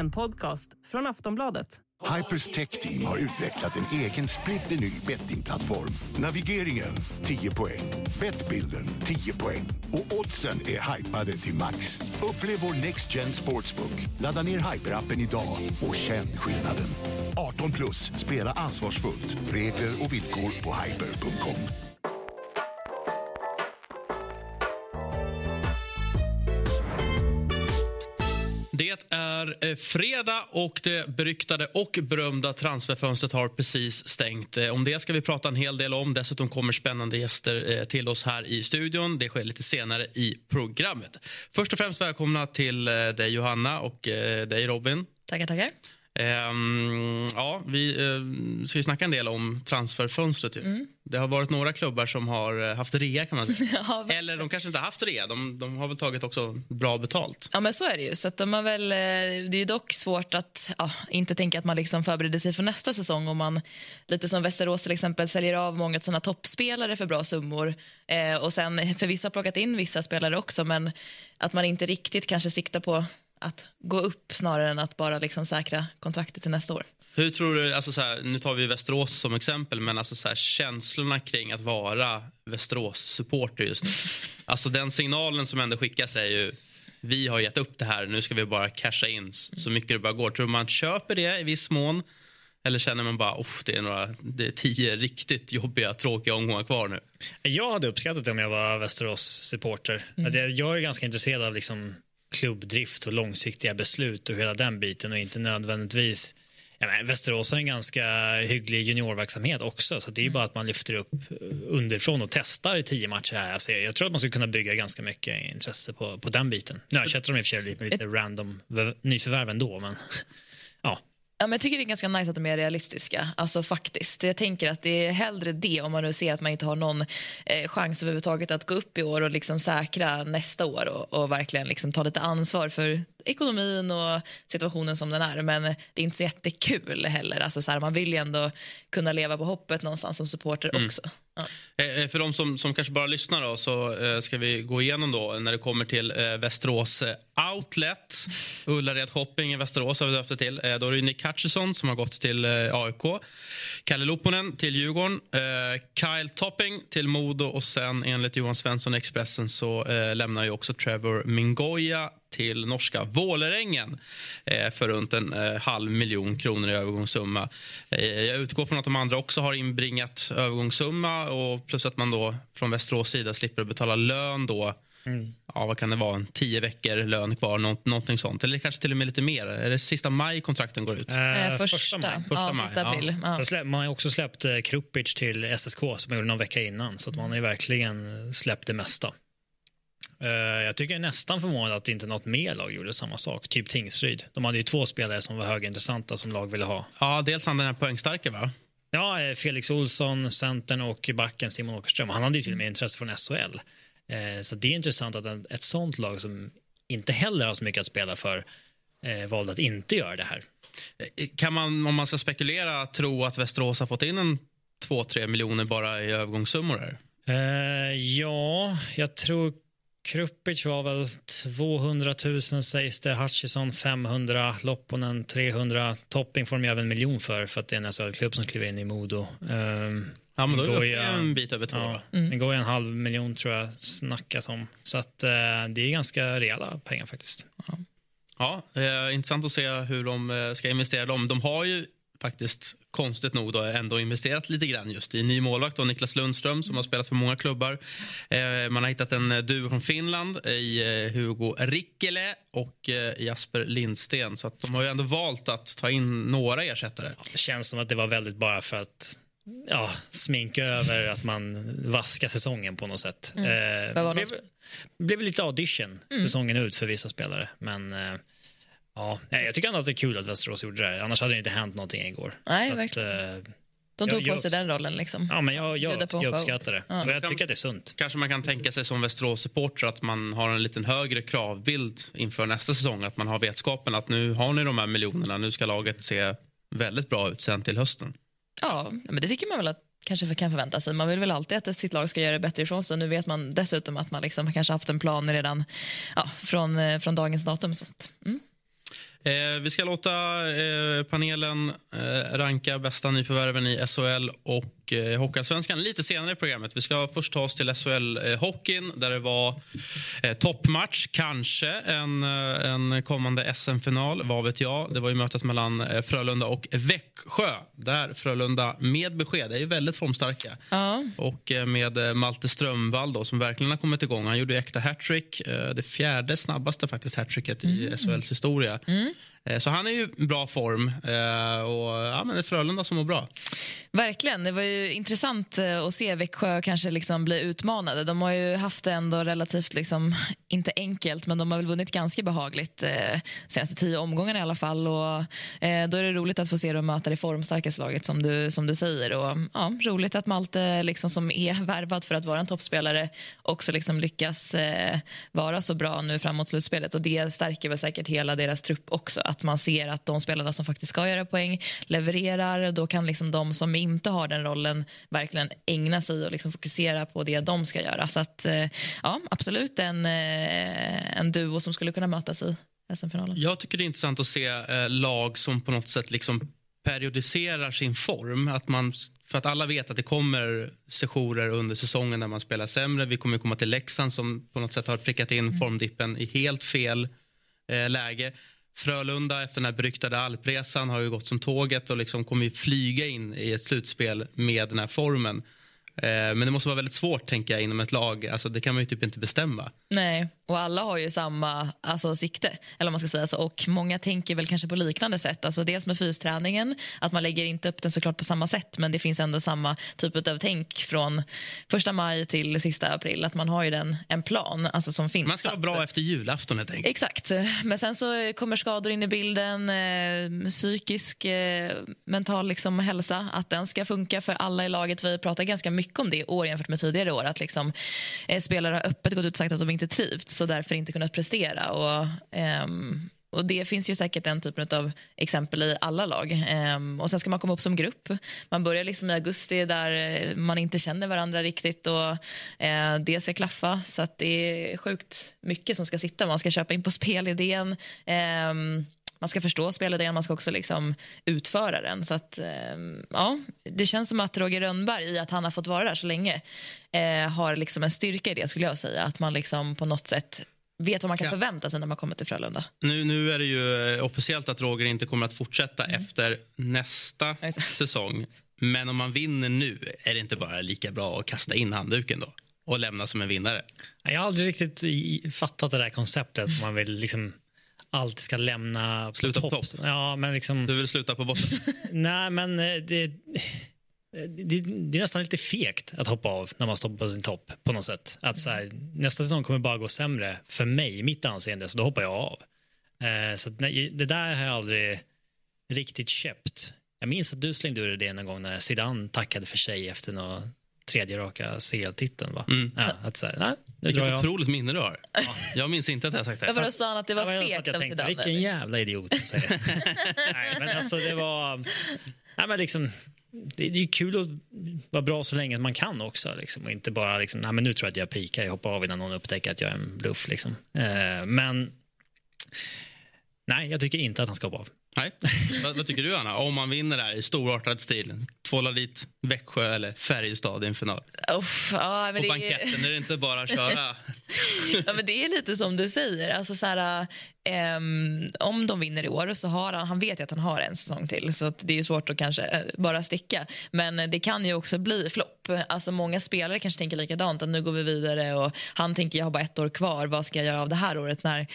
En podcast från Aftonbladet. Hypers Tech Team har utvecklat en egen splitterny bettingplattform. Navigeringen 10 poäng, Bettbilden 10 poäng och oddsen är hypade till max. Upplev vår Next Gen Sportsbook. Ladda ner Hyper-appen idag och känn skillnaden. 18 plus, spela ansvarsfullt. Regler och villkor på hyper.com. Det är eh, fredag och det beryktade och berömda transferfönstret har precis stängt. Eh, om det ska vi prata en hel del om. Dessutom kommer spännande gäster eh, till oss här i studion. Det sker lite senare i programmet. Först och främst välkomna till dig Johanna och dig Robin. Tackar, tackar. Ehm, ja, vi eh, ska ju snacka en del om transferfönstret. Ju. Det har varit några klubbar som har eh, haft rea kan man säga. Ja. Eller de kanske inte har haft rea. De, de har väl tagit också bra betalt. Ja, men så är det ju. Så att de har väl, eh, det är dock svårt att ja, inte tänka att man liksom förbereder sig för nästa säsong om man, lite som Västerås till exempel, säljer av många av sina toppspelare för bra summor eh, och sen förvisso har plockat in vissa spelare också, men att man inte riktigt kanske siktar på att gå upp snarare än att bara liksom säkra kontraktet till nästa år. Hur tror du, alltså så här, nu tar vi Västerås som exempel, men alltså så här, känslorna kring att vara Västerås-supporter just nu. Alltså den signalen som ändå skickas är ju, vi har gett upp det här, nu ska vi bara casha in så mycket det bara går. Tror man köper det i viss mån? Eller känner man bara, "Uff, det är några, det är tio riktigt jobbiga, tråkiga omgångar kvar nu? Jag hade uppskattat det om jag var Västerås-supporter. Att jag- Jag är ganska intresserad av liksom klubbdrift och långsiktiga beslut och hela den biten och inte nödvändigtvis Ja, men Västerås har en ganska hygglig juniorverksamhet också, så det är ju bara att man lyfter upp eh, underifrån och testar i tio matcher här. Alltså, jag tror att man skulle kunna bygga ganska mycket intresse på, på den biten. Nu ersätter de i och för sig lite med lite random vä- nyförvärv ändå, men ja. Men jag tycker det är ganska nice att de är realistiska. Alltså faktiskt. Jag tänker att det är hellre det om man nu ser att man inte har någon eh, chans överhuvudtaget att gå upp i år och liksom säkra nästa år och, och verkligen liksom ta lite ansvar för ekonomin och situationen som den är. Men det är inte så jättekul heller. Alltså så här, man vill ju ändå kunna leva på hoppet någonstans som supporter också. Ja. Eh, eh, För de som, som kanske bara lyssnar då, så eh, ska vi gå igenom då när det kommer till Västerås Outlet. Ullared Shopping i Västerås har vi döpt det till. Då är det Nick Hutchison som har gått till AIK. Kalle Lopponen till Djurgården. Kyle Topping till Modo och sen enligt Johan Svensson i Expressen så lämnar ju också Trevor Mingoya till norska Vålerengen eh, för runt en eh, halv miljon kronor i övergångssumma. Eh, jag utgår från att de andra också har inbringat övergångssumma och plus att man då från Västerås sida slipper betala lön då. Ja, vad kan det vara? En tio veckor lön kvar, nå- någonting sånt. Eller kanske till och med lite mer. Är det sista maj kontrakten går ut? Eh, första, maj. Första ja, maj, sista ja. april. Ja. Släpp, man har också släppt Krupic till SSK som man gjorde någon vecka innan. Så att man har ju verkligen släppt det mesta. Eh, jag tycker nästan förvånad att inte något mer lag gjorde samma sak. Typ Tingsryd. De hade ju två spelare som var högintressanta som lag ville ha. Ja, dels han den här poängstarka va? Ja, eh, Felix Olsson, centern och backen Simon Åkerström. Han hade ju till och med intresse från SHL. Eh, Så det är intressant att ett sånt lag som inte heller har så mycket att spela för valde att inte göra det här. Kan man, om man ska spekulera, tro att Västerås har fått in en 2-3 miljoner bara i övergångssummor här? Ja, jag tror Krupic var väl 200 000 sägs det. Hutchison 500, Lopponen 300. Topping får de ju även en miljon för, för att det är en SHL-klubb som kliver in i Modo. Um, Ja, men då är vi en bit över två. Ja, va? Den går ju en halv miljon tror jag snackas om. Så att, eh, det är ganska rejäla pengar faktiskt. Ja, eh, intressant att se hur de eh, ska investera dem. De har ju faktiskt, konstigt nog, då, ändå investerat lite grann just i ny målvakt, då, Niklas Lundström, som har spelat för många klubbar. Eh, man har hittat en eh, duo från Finland i eh, Hugo Rikkele och eh, Jasper Lindsten. Så att de har ju ändå valt att ta in några ersättare. Det känns som att det var väldigt bara för att ja, sminka över att man vaskar säsongen på något sätt. Eh, var någon blev, blev lite audition säsongen ut för vissa spelare. Men eh, ja, jag tycker ändå att det är kul att Västerås gjorde det här. Annars hade det inte hänt någonting igår. Nej, Så att, verkligen. eh, De tog Jag- på jag- sig den rollen. Liksom. ja, men jag, jag, jag uppskattar det. Ja. Jag tycker att det är sunt. Kanske man kan tänka sig som Västerås-supporter att man har en liten högre kravbild inför nästa säsong. Att man har vetskapen att nu har ni de här miljonerna, nu ska laget se väldigt bra ut sen till hösten. Ja, men det tycker man väl att kanske kan förvänta sig. Man vill väl alltid att sitt lag ska göra det bättre ifrån sig. Nu vet man dessutom att man liksom kanske haft en plan redan ja, från, eh, från dagens datum. Så. att, Mm. Eh, vi ska låta eh, panelen eh, ranka bästa nyförvärven i SHL och eh, Hockeyallsvenskan lite senare i programmet. Vi ska först ta oss till SHL-hockeyn där det var eh, toppmatch. Kanske en, eh, en kommande SM-final, vad vet jag. Det var ju mötet mellan eh, Frölunda och Växjö där Frölunda med besked är ju väldigt formstarka. Ja. Och eh, med eh, Malte Strömvall då, som verkligen har kommit igång. Han gjorde äkta hattrick. eh, Det fjärde snabbaste faktiskt hattricket i SHLs historia. Eh, Eh, så han är ju i bra form. Eh, och ja, men det är Frölunda som mår bra. Verkligen. Det var ju intressant eh, att se Växjö kanske liksom bli utmanade. De har ju haft det ändå relativt, liksom, inte enkelt, men de har väl vunnit ganska behagligt eh, senaste tio omgångarna i alla fall. Och, eh, då är det roligt att få se dem möta det formstarkaste laget som du, som du säger. Och, ja, roligt att Malte liksom, som är värvad för att vara en toppspelare också liksom lyckas eh, vara så bra nu framåt slutspelet. Och det stärker väl säkert hela deras trupp också. Att man ser att de spelarna som faktiskt ska göra poäng levererar. Då kan liksom de som inte har den rollen verkligen ägna sig och liksom fokusera på det de ska göra. Så att, eh, ja, absolut en, eh, en duo som skulle kunna mötas i SM-finalen. Jag tycker det är intressant att se eh, lag som på något sätt liksom periodiserar sin form. Att man, för att alla vet att det kommer sessioner under säsongen när man spelar sämre. Vi kommer komma till Leksand som på något sätt har prickat in formdippen i helt fel eh, läge. Frölunda efter den här beryktade alpresan har ju gått som tåget och liksom kommer ju flyga in i ett slutspel med den här formen. Eh, men det måste vara väldigt svårt tänker jag inom ett lag. Alltså, det kan man ju typ inte bestämma. Nej, och alla har ju samma alltså, sikte. Eller man ska säga så. Och Många tänker väl kanske på liknande sätt. Alltså, dels med fysträningen, att man lägger inte upp den såklart på samma sätt men det finns ändå samma typ av tänk från första maj till sista april. Att man har ju den, en plan alltså, som finns. Man ska vara bra efter julafton helt enkelt. Exakt. Men sen så kommer skador in i bilden. Eh, psykisk, eh, mental liksom, hälsa. Att den ska funka för alla i laget. Vi pratar ganska mycket om det i år jämfört med tidigare år. Att liksom, eh, spelare har öppet gått ut och sagt att de inte trivts och därför inte kunnat prestera. Och, um, och Det finns ju säkert den typen av exempel i alla lag. Um, och Sen ska man komma upp som grupp. Man börjar liksom i augusti där eh, man inte känner varandra riktigt. och uh, Det ska klaffa. Så att det är sjukt mycket som ska sitta. Man ska köpa in på spelidén. Um, man ska förstå spelidén, man ska också liksom utföra den. Så att, ehm, ja, det känns som att Roger Rönnberg, i att han har fått vara där så länge eh, har liksom en styrka i det. skulle jag säga. Att man liksom på något sätt vet vad man kan Ja. förvänta sig när man kommer till Frölunda. Nu, nu är det ju eh, officiellt att Roger inte kommer att fortsätta Mm. efter nästa säsong. Men om man vinner nu, är det inte bara lika bra att kasta in handduken då? Och lämna som en vinnare? Jag har aldrig riktigt fattat det där konceptet. att Man vill liksom alltid ska lämna Sluta på topp. Ja, men liksom, Du vill sluta på botten? nej, men eh, det, det, det är nästan lite fegt att hoppa av när man står på sin topp. på något sätt. Att så här, nästa säsong kommer bara gå sämre för mig, mitt anseende, så då hoppar jag av. Eh, så att, nej, det där har jag aldrig riktigt köpt. Jag minns att du slängde ur det någon gång när Zidane tackade för sig efter någon tredje raka CL-titeln. Va? Mm. Ja, att så här, nej, Vilket jag. otroligt minne du har. Jag minns inte att jag sagt det. Jag bara sa att det var Ja, fegt att jag av Zidane. vilken jävla idiot. som säger nej, men alltså det var... Nej, men liksom, det, det är kul att vara bra så länge man kan också. Liksom, och inte bara liksom, nej, men nu tror jag att jag pikar, jag hoppar av innan någon upptäcker att jag är en bluff. Liksom. Eh, men nej, jag tycker inte att han ska hoppa av. Nej. vad, vad tycker du, Anna? Om man vinner där i storartad stil, tvålar dit Växjö eller Färjestad i en final. Uff, ja, men På det, banketten är det inte bara att köra. ja, men det är lite som du säger. Alltså, så här, ehm, om de vinner i år så har han, han vet att han har en säsong till. Så det är svårt att kanske eh, bara sticka. Men det kan ju också bli flopp. Alltså, många spelare kanske tänker likadant. Att nu går vi vidare och han tänker jag har bara ett år kvar. Vad ska jag göra av det här året när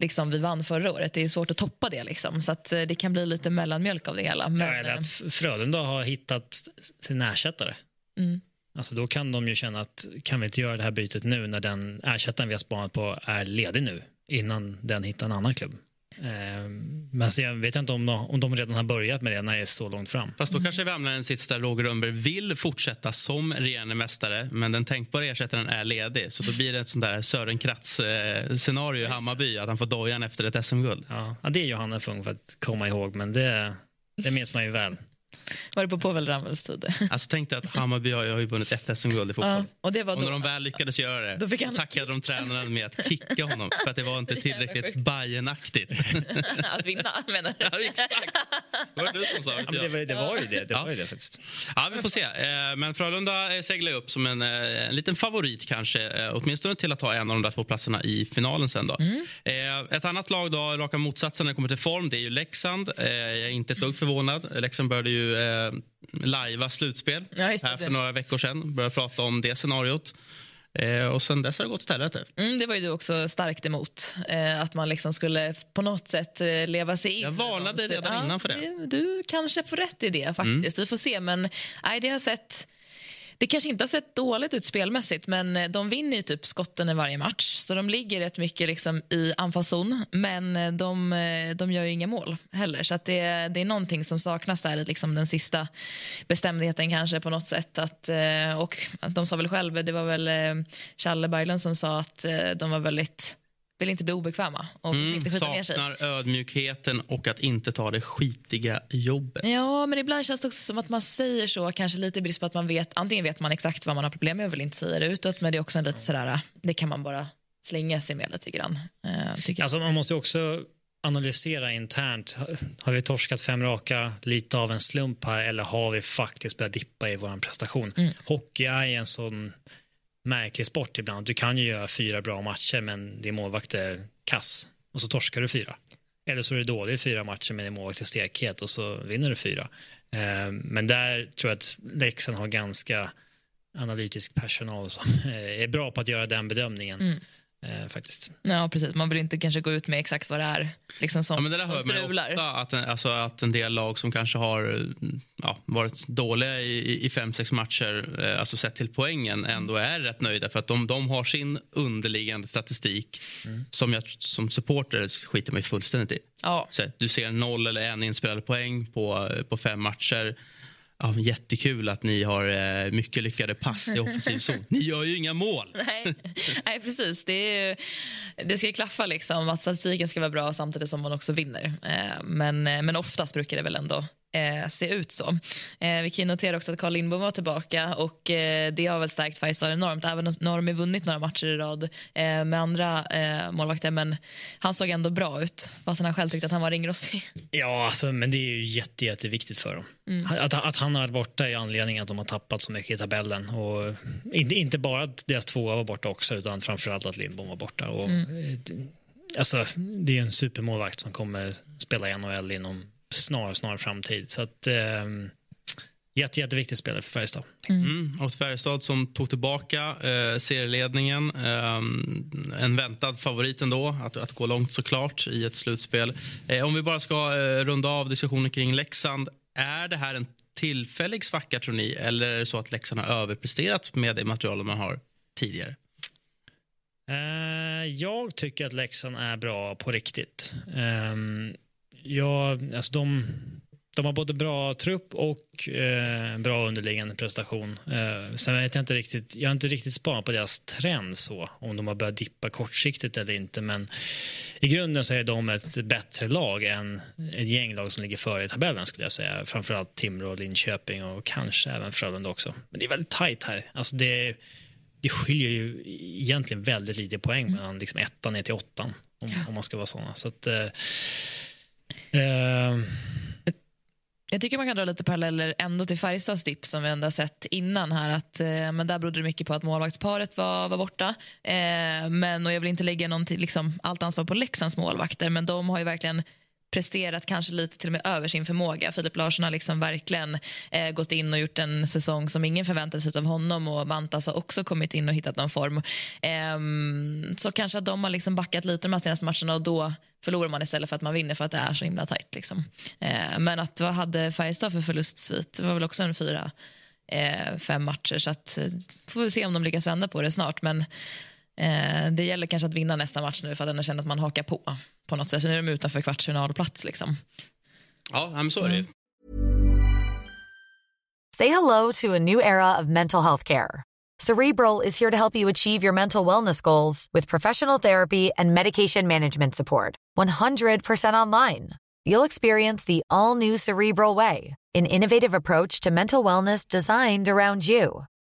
liksom, vi vann förra året? Det är svårt att toppa det. Liksom. Så att, eh, det kan bli lite mellanmjölk av det hela. Men, Ja, eller att F- Frölunda har hittat sin ersättare. Mm. Alltså då kan de ju känna att kan vi inte göra det här bytet nu när den ersättaren vi har spanat på är ledig nu innan den hittar en annan klubb. Eh, men jag vet inte om de, om de redan har börjat med det när det är så långt fram. Fast då kanske Värmland sits där Roger Rönnberg vill fortsätta som regerande mästare men den tänkbara ersättaren är ledig. Så då blir det ett sånt där Sören Kratz-scenario i Hammarby att han får dojan efter ett SM-guld. Ja, det är Johanna Fung för att komma ihåg, men det, det minns man ju väl. Var det på Povel Ramels tid? Alltså tänk dig att Hammarby har, har ju vunnit ett SM-guld i fotboll. Ja, och det var Och när då. de väl lyckades göra det Då fick han- tackade de tränaren med att kicka honom för att det var inte Det tillräckligt sjukt. Bayernaktigt. Att vinna, menar du? ja, exakt. Det var det du som sa. Ja, inte men det, var, det var ju det. det, Ja. var ju det faktiskt. Ja, vi får se. Eh, Men Frölunda eh, seglar upp som en, eh, en liten favorit kanske. Åtminstone till att ta en av de där två platserna i finalen sen då. Mm. Ett annat lag då, raka motsatsen när det kommer till form, det är ju Leksand. Jag är inte ett dugg förvånad. Leksand började ju eh, lajva slutspel Ja, här för några veckor sedan. Började prata om det scenariot. Eh, Och sen dess har det gått åt helvete. Mm, det var ju du också starkt emot. Eh, att man liksom skulle på något sätt eh, leva sig in. Jag varnade redan innan för det. Mm. Du kanske får rätt i det faktiskt. Vi får se. Men nej, det har sett... Det kanske inte har sett dåligt ut spelmässigt, men eh, de vinner ju typ skotten i varje match. Så de ligger rätt mycket liksom i anfallszon, men eh, de, eh, de gör ju inga mål heller. Så att det, det är någonting som saknas där, i liksom den sista bestämdheten kanske på något sätt. Att, och de sa väl själva, det var väl Challe Berglund som sa att de var väldigt vill inte bli obekväma och Mm, inte skjuta ner sig. saknar ödmjukheten och att inte ta det skitiga jobbet. Ja, men ibland känns det också som att man säger så, kanske lite i brist på att man vet, antingen vet man exakt vad man har problem med och vill inte säga det utåt, men det är också en lite sådär, det kan man bara slänga sig med lite grann. Eh, tycker jag. Alltså, man måste ju också analysera internt. Har vi torskat fem raka lite av en slump här eller har vi faktiskt börjat dippa i vår prestation? Hockey är en sån märklig sport ibland. Du kan ju göra fyra bra matcher men din målvakt är kass och så torskar du fyra. Eller så är du dålig i fyra matcher men din målvakt är stekhet och så vinner du fyra. Eh, men där tror jag att Leksand har ganska analytisk personal som är bra på att göra den bedömningen. Mm eh, Faktiskt. Ja, precis. Man vill inte kanske gå ut med exakt vad det är liksom som, Ja, men det där hör man ofta, att, en- alltså, att en del lag som kanske har eh, ja, varit dåliga i, i- fem, sex matcher, eh, alltså sett till poängen, ändå är rätt nöjda för att de, de har sin underliggande statistik som jag som supporter skiter mig fullständigt i. Ja. Så, du ser noll eller en inspelad poäng på, på fem matcher. Ja, men jättekul att ni har eh, mycket lyckade pass i offensiv zon. Ni gör ju inga mål. Nej, nej, precis. Det, är, ju- det ska ju klaffa, liksom, att statistiken ska vara bra samtidigt som man också vinner. Eh, men, eh, men oftast brukar det väl ändå eh, se ut så. Eh, vi kan ju notera också att Carl Lindbom var tillbaka och eh, det har väl stärkt Färjestad enormt. Även om ju vunnit några matcher i rad eh, med andra eh, målvakter, men han såg ändå bra ut. Fastän han själv tyckte att han var ringrostig. Ja, alltså, men det är ju jätte, jätteviktigt för dem. Att, att han har varit borta är anledningen att de har tappat så mycket i tabellen. Och inte, inte bara att deras tvåa var borta också, utan framförallt att Lindbom var borta. Och, eh, d- alltså, det är en supermålvakt som kommer spela i NHL inom snar, snar framtid. Så att, eh, jätte, jätteviktig spelare för Färjestad. Mm. Och Färjestad som tog tillbaka eh, serieledningen. Eh, en väntad favorit ändå, att, att gå långt såklart i ett slutspel. Eh, om vi bara ska eh, runda av diskussionen kring Leksand. Är det här en tillfällig svacka tror ni? Eller är det så att Leksand har överpresterat med det material man har tidigare? Eh, jag tycker att Leksand är bra på riktigt. Jag, alltså de, de har både bra trupp och eh, bra underliggande prestation. Eh, sen vet jag inte riktigt, jag har inte riktigt spanat på deras trend så, om de har börjat dippa kortsiktigt eller inte. Men i grunden så är de ett bättre lag än ett gäng lag som ligger före i tabellen skulle jag säga. Framförallt Timrå, Linköping och kanske även Frölunda också. Men det är väldigt tajt här. Alltså det det skiljer ju egentligen väldigt lite poäng mellan liksom ettan ner till åttan. Om, om man ska vara såna. Så att, eh, Eh, jag tycker man kan dra lite paralleller ändå till Färjestads dipp som vi ändå har sett innan här. Att, eh, men där berodde det mycket på att målvaktsparet var, var borta. Eh, men, och jag vill inte lägga någon liksom, allt ansvar på Leksands målvakter men de har ju verkligen presterat kanske lite till och med över sin förmåga. Filip Larsson har liksom verkligen eh, gått in och gjort en säsong som ingen förväntade sig av honom och Mantas har också kommit in och hittat någon form. Eh, så kanske att de har liksom backat lite de här senaste matcherna och då förlorar man istället för att man vinner för att det är så himla tajt. Liksom. Eh, men att vad hade Färjestad för förlustsvit? Det var väl också en fyra, eh, fem matcher så att eh, får vi se om de lyckas vända på det snart. Men eh, det gäller kanske att vinna nästa match nu för att ändå känna att man hakar på på något sätt. Så nu är de utanför kvartsfinalplats liksom. Ja, men så är det ju. Say hello to a new era of mental health care. Cerebral is here to help you achieve your mental wellness goals with professional therapy and medication management support. 100% online. You'll experience the all new Cerebral Way, an innovative approach to mental wellness designed around you.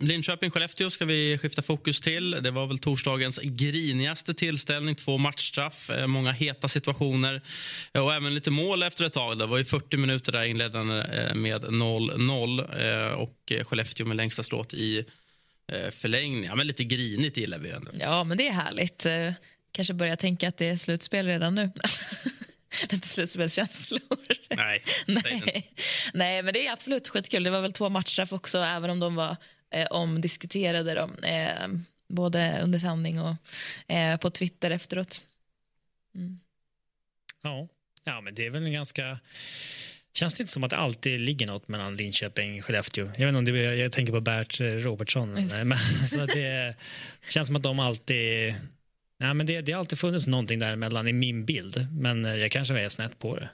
Linköping-Skellefteå ska vi skifta fokus till. Det var väl torsdagens grinigaste tillställning. Två matchstraff, eh, många heta situationer eh, och även lite mål efter ett tag. Det var ju 40 minuter där inledande eh, med 0-0 och Skellefteå med längsta strået i förlängning. Ja, men lite grinigt gillar vi ändå. Ja, men det är härligt. Kanske börja tänka att det är slutspel redan nu. lite slutspelskänslor. Nej, Nej. Nej, men det är absolut skitkul. Det var väl två matchstraff också, även om de var eh, omdiskuterade de, eh, både under sändning och eh, på Twitter efteråt. Mm. Ja. ja, men det är väl en ganska... Känns det inte som att det alltid ligger något mellan Linköping och Skellefteå? Jag, vet inte om det, jag tänker på Bert Robertsson. Men, så det känns som att de alltid... Nej, men det, det har alltid funnits någonting däremellan i min bild, men jag kanske är snett på det.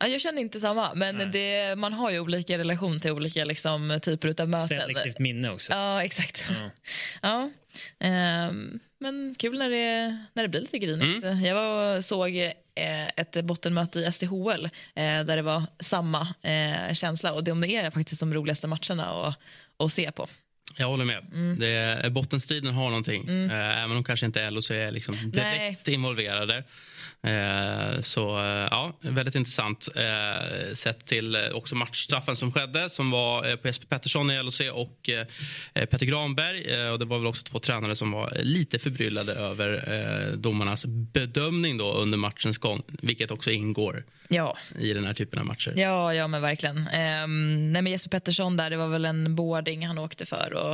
Ja, jag känner inte samma, men det, man har ju olika relation till olika liksom, typer av möten. Selektivt minne också. Ja, exakt. Ja. ja. Um, men kul när det, när det blir lite grinigt. Mm. Jag var, såg eh, ett bottenmöte i SDHL eh, där det var samma eh, känsla och det, det är faktiskt de roligaste matcherna att, att se på. Jag håller med. Mm. Det, bottenstriden har någonting. Mm. Eh, även om kanske inte LOC är liksom direkt Nej. involverade. Eh, så eh, ja, väldigt intressant eh, sett till också matchstraffen som skedde som var på Jesper Pettersson i LHC och Petter Granberg. och det var väl också två tränare som var lite förbryllade över domarnas bedömning då under matchens gång, vilket också ingår ja. i den här typen av matcher. Ja, ja men verkligen. Um, nej, men Jesper Pettersson där, det var väl en boarding han åkte för. Och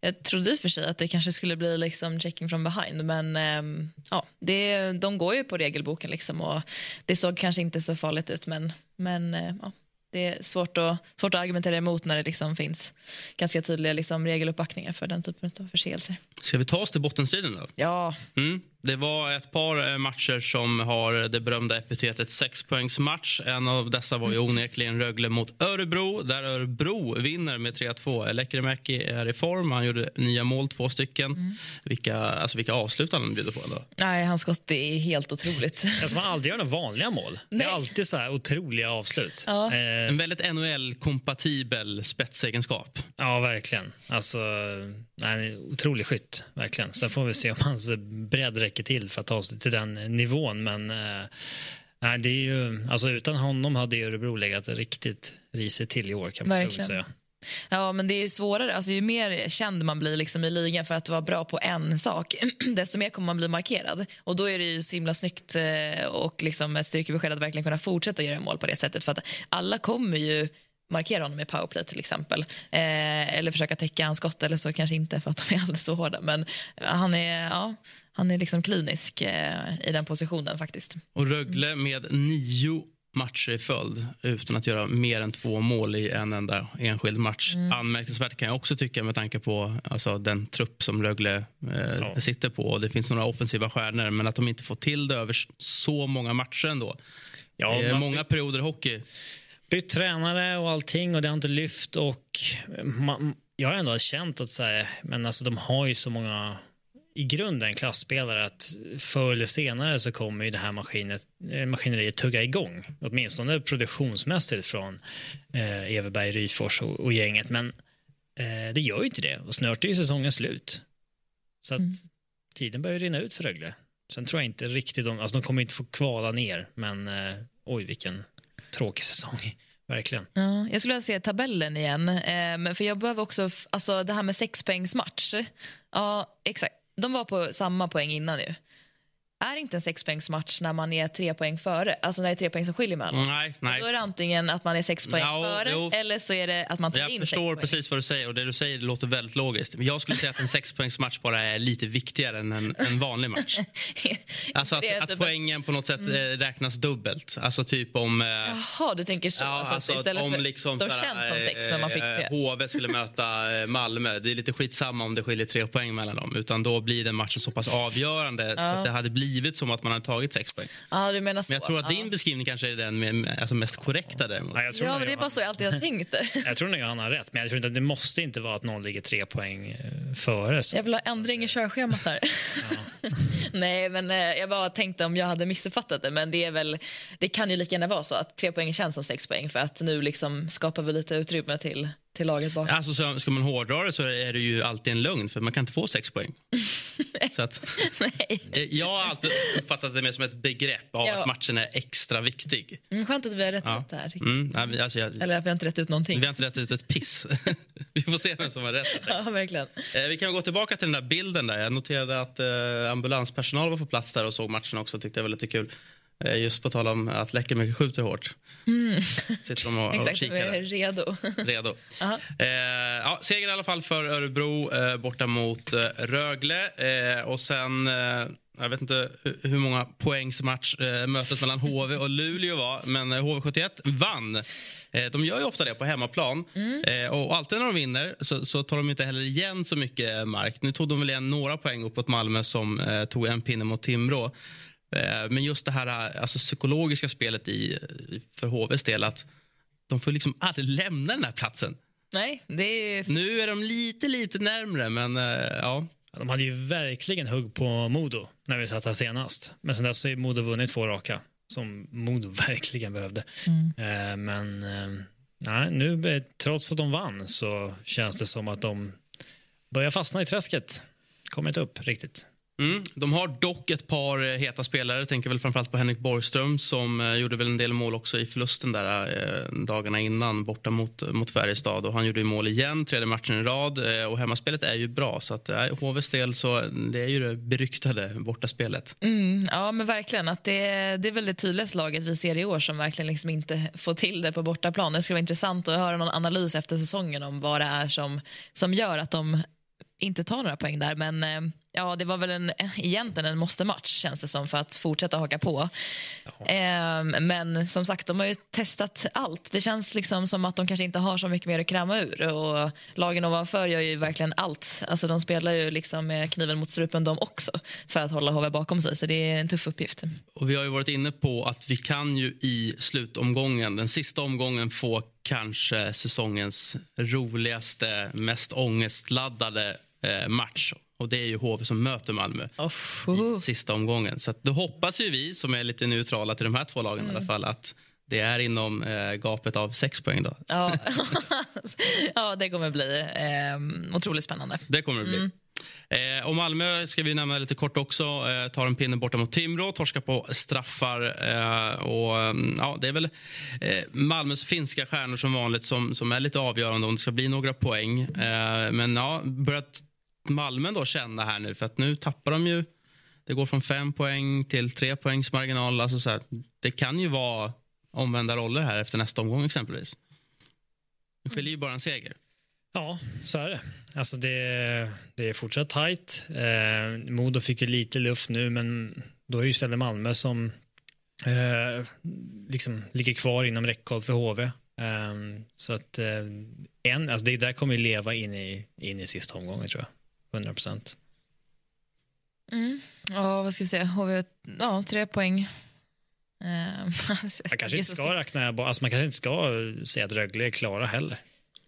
jag trodde i och för sig att det kanske skulle bli liksom checking from behind men um, ja, det, de går ju på regelboken liksom och det såg kanske inte så farligt ut men, men uh, ja, det är svårt att, svårt att argumentera emot när det liksom finns ganska tydliga liksom regeluppbackningar för den typen av förseelser. Ska vi ta oss till bottenstriden då? Ja. Mm. Det var ett par eh, matcher som har det berömda epitetet sexpoängsmatch. En av dessa var ju onekligen Rögle mot Örebro, där Örebro vinner med 3-2. Lekkerimäki är i form. Han gjorde nya mål, två stycken. Mm. Vilka, alltså vilka avslut han bjuder på. Ändå. Nej, hans skott är helt otroligt. Alltså, man aldrig gör några vanliga mål. Nej. Det är alltid så här otroliga avslut. Ja. Eh. En väldigt NHL-kompatibel spetsegenskap. Ja, verkligen. Alltså, nej, otrolig skytt, verkligen. Sen får vi se om hans bredd räcker till för att ta sig till den nivån. Men eh, nej, det är ju, alltså utan honom hade Örebro legat riktigt risigt till i år kan man Verkligen. säga. Ja, men det är svårare. Alltså, ju mer känd man blir liksom i ligan för att vara bra på en sak, desto mer kommer man bli markerad. Och då är det ju så himla snyggt eh, och liksom ett styrkebesked att verkligen kunna fortsätta göra mål på det sättet. För att alla kommer ju markera honom med powerplay till exempel. Eh, eller försöka täcka hans skott eller så kanske inte för att de är alldeles så hårda. Men han är, ja, han är liksom klinisk eh, i den positionen faktiskt. Och Rögle med nio matcher i följd utan att göra mer än två mål i en enda enskild match. Mm. Anmärkningsvärt kan jag också tycka med tanke på alltså, den trupp som Rögle eh, ja. sitter på. Det finns några offensiva stjärnor, men att de inte får till det över så många matcher ändå. Ja, det är man... många perioder i hockey bytt tränare och allting och det har inte lyft och man, jag har ändå känt att så här, men alltså, de har ju så många i grunden klasspelare att förr eller senare så kommer ju det här maskinet, eh, maskineriet tugga igång. Åtminstone produktionsmässigt från eh, Everberg, Ryfors och, och gänget. Men eh, det gör ju inte det och snart är ju säsongen slut. Så att mm. tiden börjar rinna ut för Rögle. Sen tror jag inte riktigt de, alltså de kommer inte få kvala ner, men eh, oj vilken tråkig säsong. Verkligen. Ja, jag skulle vilja se tabellen igen. Ehm, för jag behöver också, alltså det här med sexpoängsmatch. Ja, exakt. De var på samma poäng innan ju är inte en sexpoängsmatch när man är tre poäng före. Alltså när det är tre poäng som skiljer mellan. Nej, nej. Då är det antingen att man är sex poäng Ja, före jo. eller så är det att man tar Jag in sex förstår precis vad du säger och det du säger låter väldigt logiskt. Men jag skulle säga att en sexpoängsmatch bara är lite viktigare än en, en vanlig match. Alltså att, att poängen på något sätt eh, räknas dubbelt. Alltså typ om... eh, Jaha, du tänker så. Ja, alltså, alltså, istället om för, liksom de känns som sex men man fick eh, tre. HV skulle möta Malmö. Det är lite skitsamma om det skiljer tre poäng mellan dem. Utan då blir den matchen så pass avgörande så att det hade blivit som att man hade tagit sex poäng. Ja, du menar så. Men jag tror att ja. din beskrivning kanske är den med, alltså mest korrekta däremot. Ja, jag tror Ja, men det är bara så jag alltid har tänkt det. Jag tror nog han har rätt, men jag tror inte att det måste inte vara att någon ligger tre poäng eh, före. Så. Jag vill ha ändring i körschemat här. Nej, men eh, jag bara tänkte om jag hade missuppfattat det. Men det är väl, det kan ju lika gärna vara så att tre poäng känns som sex poäng för att nu liksom skapar vi lite utrymme till, till laget bakom. Alltså, så, ska man hårdra det så är det ju alltid en lögn för man kan inte få sex poäng. så att, Nej. eh, jag har alltid uppfattat det mer som ett begrepp av Ja. att matchen är extra viktig. Mm, skönt att vi har rätt Ja. ut det här. Mm, alltså, jag, Eller att vi har inte rätt ut någonting. vi har inte rätt ut ett piss. vi får se vem som har rätt. Ja, verkligen. Eh, Vi kan gå tillbaka till den där bilden. där. Jag noterade att eh, ambulanspersonal var på plats där och såg matchen också. tyckte jag var lite kul. Eh, just på tal om att Läckermäki skjuter hårt. Sitter de och, och Mm. Exakt, vi kikar är där. redo. redo. Eh, ja, seger i alla fall för Örebro eh, borta mot eh, Rögle. Eh, och sen, eh, jag vet inte hu- hur många poängs match mötet mellan HV och Luleå var, men eh, HV71 vann. De gör ju ofta det på hemmaplan. Eh, och alltid när de vinner så, så tar de inte heller igen så mycket mark. Nu tog de väl igen några poäng uppåt Malmö som tog en pinne mot Timrå. Eh, men just det här eh, alltså, psykologiska spelet i, för HVs del att de får liksom aldrig lämna den här platsen. Nej, det är Nu är de lite, lite närmre, men eh, ja. De hade ju verkligen hugg på Modo när vi satt här senast. Men sen dess har Modo vunnit två raka, som Modo verkligen behövde. Eh, men nej, nu, trots att de vann så känns det som att de börjar fastna i träsket. Kommer inte upp riktigt. Mm. De har dock ett par eh, heta spelare. Jag tänker väl framförallt på Henrik Borgström som eh, gjorde väl en del mål också i förlusten där eh, dagarna innan borta mot, eh, mot Färjestad. Och han gjorde ju mål igen, tredje matchen i rad. Eh, och hemmaspelet är ju bra. Så att, eh, HVs del så det är ju det beryktade bortaspelet. Mm, ja, men verkligen. Att det, det är väl det tydligaste laget vi ser i år som verkligen liksom inte får till det på bortaplan. Det skulle vara intressant att höra någon analys efter säsongen om vad det är som, som gör att de inte tar några poäng där. Men eh, ja, det var väl en, egentligen en måste-match känns det som för att fortsätta haka på. Eh, men som sagt, de har ju testat allt. Det känns liksom som att de kanske inte har så mycket mer att kräma ur. Och lagen ovanför gör ju verkligen allt. Alltså, de spelar ju liksom med kniven mot strupen de också för att hålla HV bakom sig. Så det är en tuff uppgift. Och vi har ju varit inne på att vi kan ju i slutomgången, den sista omgången, få kanske säsongens roligaste, mest ångestladdade eh, match. Och det är ju HV som möter Malmö Off, i sista omgången. Så att då hoppas ju vi, som är lite neutrala till de här två lagen i alla fall, att det är inom eh, gapet av sex poäng. Då. Ja. ja, det kommer bli eh, otroligt spännande. Det kommer det bli. Eh, och Malmö ska vi nämna lite kort också. Eh, tar en pinne borta mot Timrå, torskar på straffar. Eh, och, mm, ja, det är väl eh, Malmös finska stjärnor som vanligt som, som är lite avgörande om det ska bli några poäng. Eh, men ja, börjat Malmö då känna här nu, för att nu tappar de ju det går från fem poäng till tre poängs marginal. Alltså så här, det kan ju vara omvända roller här efter nästa omgång exempelvis. Det skiljer ju bara en seger. Ja, så är det. Alltså det, det är fortsatt tajt. Eh, Modo fick ju lite luft nu, men då är det ju istället Malmö som eh, liksom ligger kvar inom räckhåll för HV. Eh, så att eh, en, alltså det där kommer ju leva in i, in i sista omgången tror jag. 100 procent. Mm. Ja, vad ska vi säga? HV, ja, tre poäng. Eh, Man kanske inte ska räkna, alltså man kanske inte ska säga att Rögle är klara heller.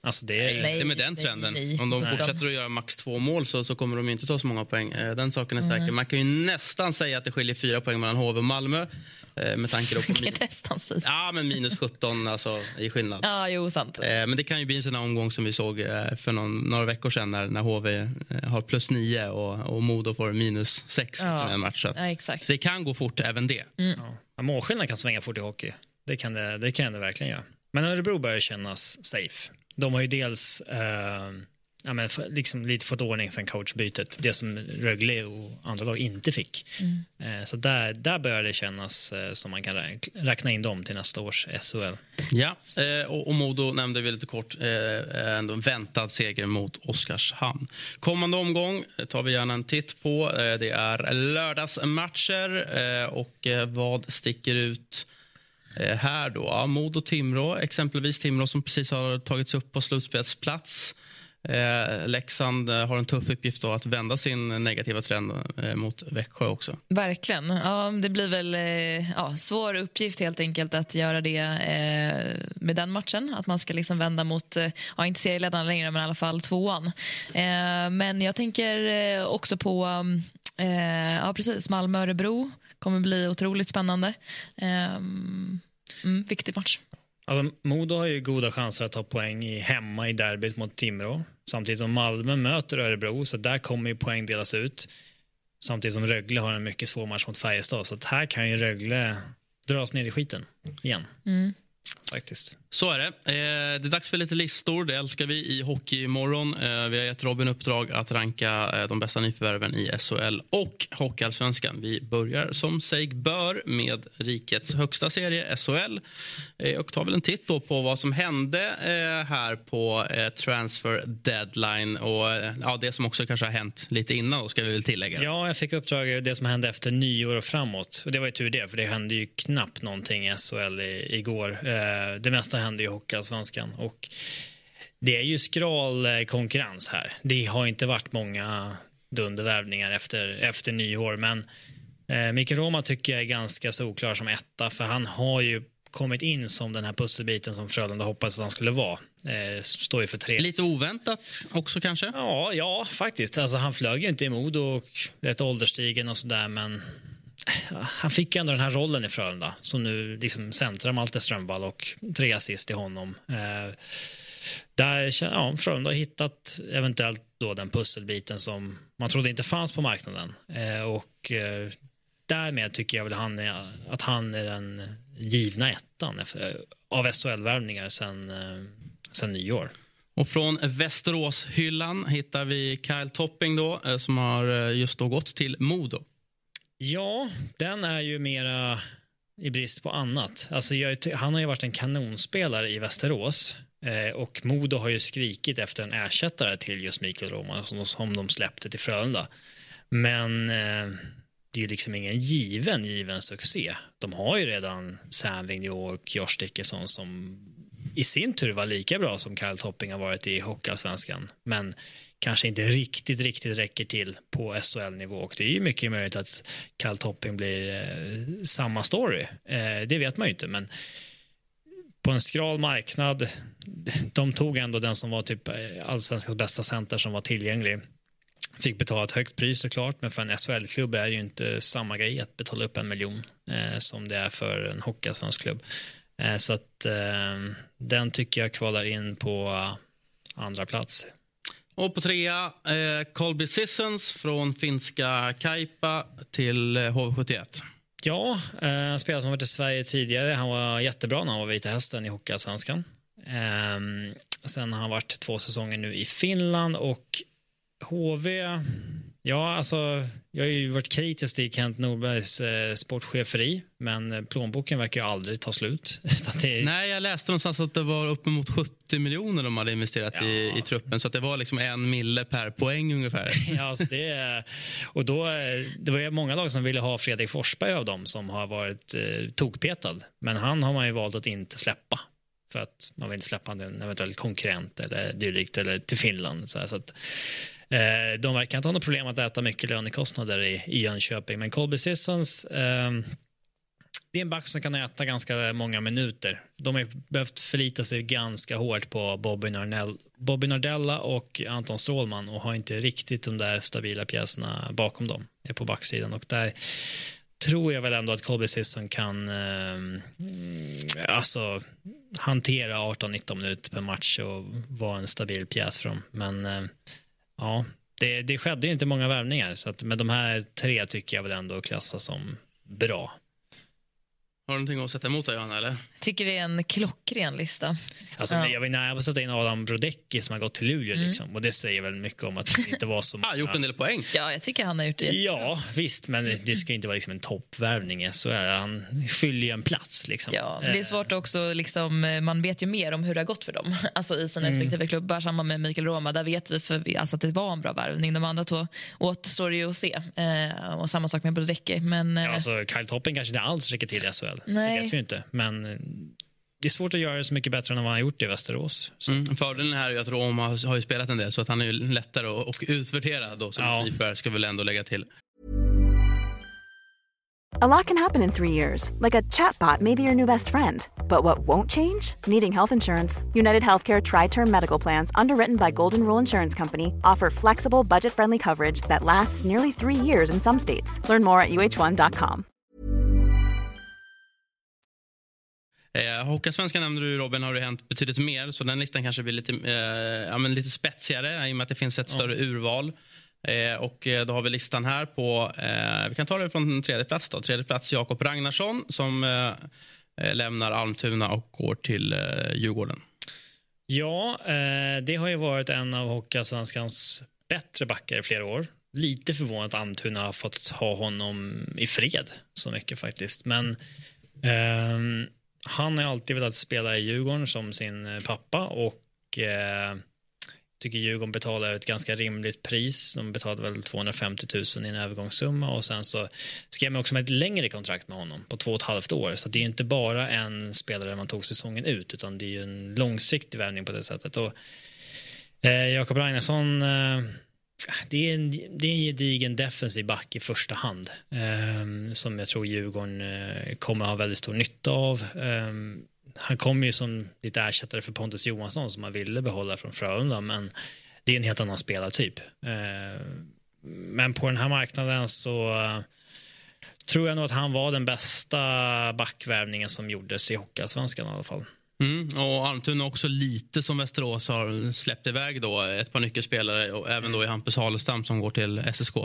Alltså det är, Nej. Det är med den trenden. nej. Om de Nej. fortsätter att göra max två mål så, så kommer de inte ta så många poäng. Eh, Den saken är säker. Man kan ju nästan säga att det skiljer fyra poäng mellan HV och Malmö. Eh, Med tanke på minus, nästan säga. ja, men minus 17 alltså, i skillnad. Ja, jo, sant. Eh, Men det kan ju bli en sån här omgång som vi såg eh, för någon, några veckor sedan när, när HV har plus 9 och, och Modo får minus 6 Ja. liksom, i en match. Så Ja, exakt. det kan gå fort även det. Ja, målskillnaden kan svänga fort i hockey. Det kan det, det kan det verkligen göra. Men Örebro börjar kännas safe. De har ju dels... Eh, ja, men, liksom lite fått ordning sen coachbytet. Det som Rögle och andra lag inte fick. Mm. så där, där börjar det kännas som man kan räkna in dem till nästa års SHL. Ja, och, och Modo nämnde vi lite kort. ändå en väntad seger mot Oskarshamn. Kommande omgång tar vi gärna en titt på. det är lördagsmatcher. och vad sticker ut här då? Ja, Modo-Timrå, exempelvis Timrå som precis har tagits upp på slutspelsplats. Eh, Leksand eh, har en tuff uppgift då att vända sin negativa trend eh, mot Växjö också. Verkligen. Ja, det blir väl eh, ja, svår uppgift helt enkelt att göra det eh, med den matchen. Att man ska liksom vända mot, eh, ja, inte serieledaren längre, men i alla fall tvåan. Eh, men jag tänker eh, också på eh, ja, precis, Malmö-Örebro. kommer bli otroligt spännande. Mm, viktig match. Alltså, Modo har ju goda chanser att ta poäng i, hemma i derbyt mot Timrå. Samtidigt som Malmö möter Örebro, så där kommer ju poäng delas ut. Samtidigt som Rögle har en mycket svår match mot Färjestad. Så här kan ju Rögle dras ner i skiten igen. Mm faktiskt. Så är det. Eh, det är dags för lite listor. Det älskar vi i Hockeymorgon. Eh, vi har gett Robin uppdrag att ranka eh, de bästa nyförvärven i SHL och Hockeyallsvenskan. Vi börjar som sig bör med rikets högsta serie, SHL. Eh, och tar väl en titt då på vad som hände eh, här på eh, transfer deadline och ja, det som också kanske har hänt lite innan, då, ska vi väl tillägga. Ja, jag fick uppdrag det som hände efter nyår och framåt. Och det var ju tur det, för det hände ju knappt någonting i SHL igår. Det mesta händer i Hockeyallsvenskan. Och det är ju skral konkurrens här. Det har inte varit många dundervärvningar efter, efter nyår. Men eh, Mikael Roma tycker jag är ganska solklar som etta. För han har ju kommit in som den här pusselbiten som Frölunda hoppades att han skulle vara. Eh, står ju för tre. Lite oväntat också kanske? Ja, ja faktiskt. Alltså, han flög ju inte Modo och rätt ålderstigen och sådär men han fick ändå den här rollen i Frölunda som nu liksom centrar Malte Strömvall och tre assist i honom. Eh, där ja, Frölunda har hittat eventuellt då den pusselbiten som man trodde inte fanns på marknaden. Eh, och eh, därmed tycker jag väl han är, att han är den givna ettan av SHL-värvningar sen, eh, sen nyår. Och från Västeråshyllan hittar vi Kyle Topping då, eh, som har eh, just då gått till Modo. Ja, den är ju mera i brist på annat. Alltså jag, han har ju varit en kanonspelare i Västerås eh, och Modo har ju skrikit efter en ersättare till just Mikael Roman som, som de släppte till Frölunda. Men eh, det är ju liksom ingen given, given succé. De har ju redan Sam Vigneault och Josh Dickerson som i sin tur var lika bra som Kyle Topping har varit i Hockeyallsvenskan. Men kanske inte riktigt, riktigt räcker till på SHL-nivå. Och det är ju mycket möjligt att Kyle Topping blir eh, samma story. Eh, det vet man ju inte, men på en skral marknad, de tog ändå den som var typ eh, allsvenskans bästa center som var tillgänglig. Fick betala ett högt pris såklart, men för en SHL-klubb är det ju inte samma grej att betala upp en miljon eh, som det är för en hockeyallsvensk klubb. Eh, så att eh, den tycker jag kvalar in på andra plats och på trea, eh, Colby Sissons från finska Kaipa till eh, HV71. Ja, eh, spelare som varit i Sverige tidigare. Han var jättebra när han var Vita Hästen i Hockeyallsvenskan. Eh, sen har han varit två säsonger nu i Finland och HV Ja, alltså, jag har ju varit kritisk till Kent Norbergs eh, sportcheferi, men eh, plånboken verkar ju aldrig ta slut. är... Nej, jag läste någonstans att det var uppemot 70 miljoner de hade investerat ja. i, i truppen, så det var liksom en mille per poäng ungefär. ja, alltså det, och då, eh, det var ju många lag som ville ha Fredrik Forsberg av dem som har varit eh, tokpetad, men han har man ju valt att inte släppa för att man vill inte släppa en eventuell konkurrent eller dylikt eller till Finland. Så, här, så att, Eh, de verkar inte ha något problem att äta mycket lönekostnader i, i Jönköping, men Colby Sissons eh, det är en back som kan äta ganska många minuter. De har behövt förlita sig ganska hårt på Bobby, Nornell, Bobby Nardella och Anton Strålman och har inte riktigt de där stabila pjäserna bakom dem på backsidan. Och där tror jag väl ändå att Colby Sisson kan eh, alltså, hantera 18-19 minuter per match och vara en stabil pjäs för dem. Men eh, Ja, det, det skedde ju inte många värvningar, så att, men de här tre tycker jag väl ändå klassas som bra. Har du någonting att sätta emot där, Johanna? Eller? Tycker det är en klockren lista. Alltså, Ja. Jag var nära på att sätta in Adam Brodecki som har gått till Luleå. Liksom. Och det säger väl mycket om att det inte var så Ah, gjort en del poäng. Ja, jag tycker han har gjort det. Ja, visst, men det ska ju inte vara liksom en toppvärvning. Så är. Han fyller ju en plats. Liksom. Ja, det är svårt också, liksom, eh, man vet ju mer om hur det har gått för dem alltså i sina respektive klubbar. Samma med Mikael Roma, där vet vi för alltså, att det var en bra värvning. De andra två återstår ju att se. Eh, och samma sak med Brodecki. Men, eh, Ja, alltså, Kyle Toppen kanske inte alls räcker till i SHL. Nej. Det vet vi inte. Men eh, det är svårt att göra det så mycket bättre än vad han har gjort i Västerås. Så. Mm. Fördelen här är ju att Roma har ju spelat en del så att han är ju lättare att, att utvärdera då som Ja. IFR ska väl ändå lägga till. A lot can happen in three years, like a chatbot may be your new best friend. But what won't change? Needing health insurance. United Healthcare Tri Term Medical Plans, underwritten by Golden Rule Insurance Company, offer flexible, budget friendly coverage that lasts nearly three years in some states. Learn more at uh1.com. Eh, Hockeyallsvenskan nämnde du Robin, har det hänt betydligt mer så den listan kanske blir lite, eh, ja, men lite spetsigare i och med att det finns ett större urval. Eh, och eh, då har vi listan här på, eh, vi kan ta det från tredje plats då. Tredje plats Jakob Ragnarsson som eh, eh, lämnar Almtuna och går till eh, Djurgården. Ja, eh, det har ju varit en av Hockeyallsvenskans bättre backar i flera år. Lite förvånat att Almtuna har fått ha honom i fred så mycket faktiskt. Men ehm, han har alltid velat spela i Djurgården som sin eh, pappa och eh, tycker Djurgården betalar ett ganska rimligt pris. De betalade väl 250 000 i en övergångssumma och sen så skrev man också med ett längre kontrakt med honom på två och ett halvt år. Så det är ju inte bara en spelare man tog säsongen ut utan det är ju en långsiktig värvning på det sättet. Och, eh, Jakob Ragnarsson eh, Ah, det är, en, det är en gedigen defensiv back i första hand eh, som jag tror Djurgården eh, kommer ha väldigt stor nytta av. Eh, han kommer ju som lite ersättare för Pontus Johansson som man ville behålla från Frölunda men det är en helt annan spelartyp. Eh, men på den här marknaden så eh, tror jag nog att han var den bästa backvärvningen som gjordes i Hockeyallsvenskan i alla fall. Mm, och Almtuna också lite som Västerås har släppt iväg då ett par nyckelspelare och även då i Hampus Halestam som går till SSK.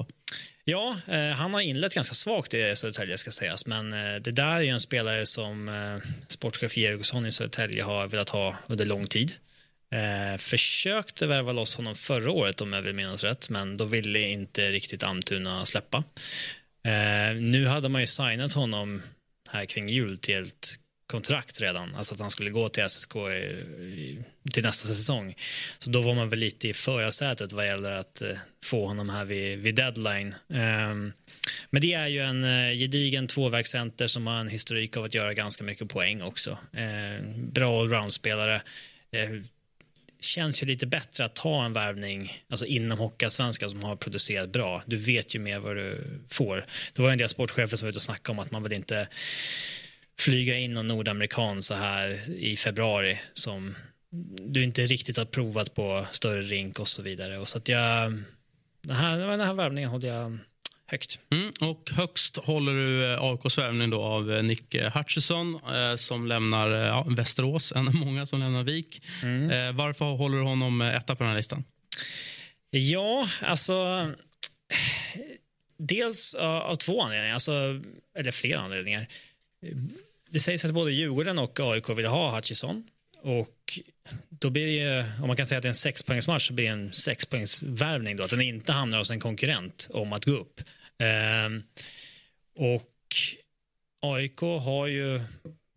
Ja, eh, han har inlett ganska svagt i Södertälje ska sägas, men eh, det där är ju en spelare som eh, sportchef Georgsson i Södertälje har velat ha under lång tid. Eh, försökte värva loss honom förra året om jag vill minnas rätt, men då ville inte riktigt Almtuna släppa. Eh, nu hade man ju signat honom här kring jul till ett kontrakt redan, alltså att han skulle gå till SSK i, i, till nästa säsong. Så då var man väl lite i förarsätet vad gäller att eh, få honom här vid, vid deadline. Um, men det är ju en eh, gedigen tvåvägscenter som har en historik av att göra ganska mycket poäng också. Eh, bra allround-spelare. Eh, känns ju lite bättre att ta en värvning alltså inom Hockeyallsvenskan som har producerat bra. Du vet ju mer vad du får. Det var en del sportchefer som var ute och snackade om att man vill inte flyga in någon nordamerikan så här i februari som du inte riktigt har provat på större rink och så vidare. Och så att jag, den här, den här värvningen håller jag högt. Mm, och högst håller du eh, AIKs värvning då av eh, Nick Hutchison eh, som lämnar eh, ja, Västerås, en av många som lämnar Vik. Eh, varför håller du honom etta på den här listan? Ja, alltså... Dels av två anledningar, alltså, eller flera anledningar. Det sägs att både Djurgården och AIK vill ha Hutchison. Och då blir det ju, om man kan säga att det är en sexpoängsmatch så blir det en sexpoängsvärvning då, att den inte hamnar hos en konkurrent om att gå upp. Ehm, och AIK har ju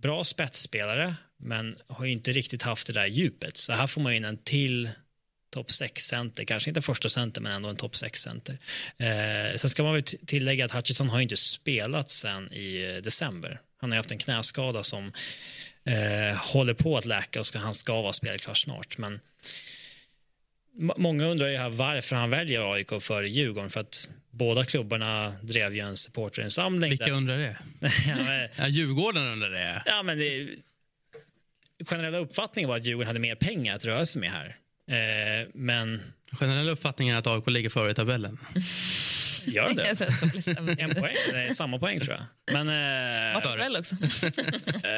bra spetsspelare men har ju inte riktigt haft det där djupet. Så här får man in en till topp 6-center, kanske inte första center men ändå en topp 6-center. Eh, sen ska man väl tillägga att Hutchison har ju inte spelat sen i eh, december. Han har haft en knäskada som eh, håller på att läka och ska, han ska vara spelklar snart. Men många undrar ju här varför han väljer AIK före Djurgården för att båda klubbarna drev ju en supporterinsamling. Vilka där- undrar det? ja, men, Ja, Djurgården undrar det. ja, men det, generella uppfattningen var att Djurgården hade mer pengar att röra sig med här. Eh, men Generella uppfattningen är att AIK ligger före i tabellen. gör att det. En poäng? Nej, samma poäng tror jag. Men... Eh, Matchduell också. eh,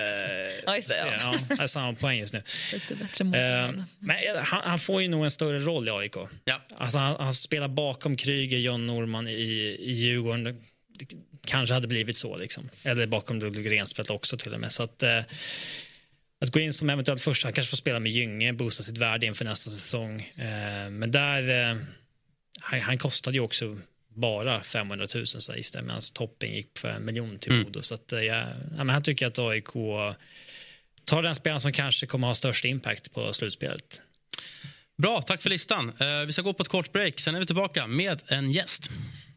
Ja, just det, ja. ja, samma poäng just nu. Lite bättre Eh, men han, han får ju nog en större roll i AIK. Ja. Alltså han, han spelar bakom Kryger, John Norman i, i Djurgården. kanske hade blivit så. Liksom. Eller bakom Ludvig Renspelt också till och med. Så att, eh, att gå in som eventuellt första, han kanske får spela med Gynge, boosta sitt värde inför nästa säsong. Eh, men där, eh, han, han kostade ju också bara 500 000 sägs det, medan toppen gick för en miljon till Modo. Så att, eh, ja, ja, men han tycker att AIK tar den spelaren som kanske kommer ha störst impact på slutspelet. Bra, tack för listan. Eh, vi ska gå på ett kort break, sen är vi tillbaka med en gäst.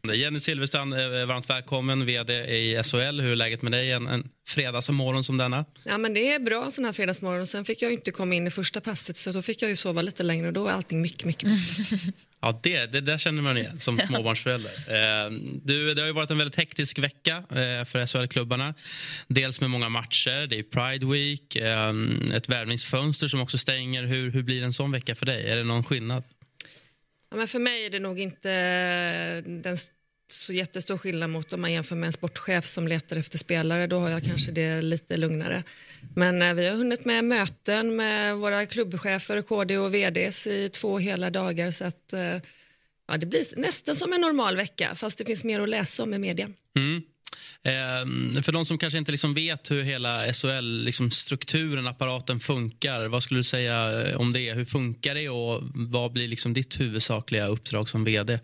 Jenny Silverstrand, eh, varmt välkommen, vd i SHL. Hur är läget med dig en, en fredagsmorgon som denna? Ja, men det är bra sån här fredagsmorgon. Sen fick jag inte komma in i första passet så då fick jag ju sova lite längre och då är allting mycket, mycket bättre. Ja, det, det där känner man igen som småbarnsförälder. Eh, du, det har ju varit en väldigt hektisk vecka eh, för SHL-klubbarna. Dels med många matcher, det är Pride Week, eh, ett värvningsfönster som också stänger. Hur, hur blir en sån vecka för dig? Är det någon skillnad? Ja, men för mig är det nog inte eh, den så jättestor skillnad mot om man jämför med en sportchef som letar efter spelare. Då har jag kanske det lite lugnare. Men eh, vi har hunnit med möten med våra klubbchefer, KD och VDs i två hela dagar. Så att, eh, ja, det blir nästan som en normal vecka, fast det finns mer att läsa om i media. Mm. Eh, för de som kanske inte liksom vet hur hela SHL-strukturen, liksom apparaten funkar, vad skulle du säga eh, om det? Hur funkar det och vad blir liksom ditt huvudsakliga uppdrag som vd?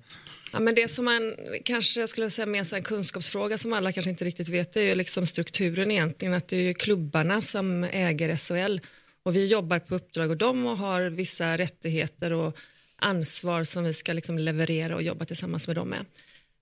Ja, men det som man kanske skulle säga mer en kunskapsfråga som alla kanske inte riktigt vet är ju liksom strukturen egentligen. Att det är klubbarna som äger SHL och vi jobbar på uppdrag och de har vissa rättigheter och ansvar som vi ska liksom leverera och jobba tillsammans med dem med.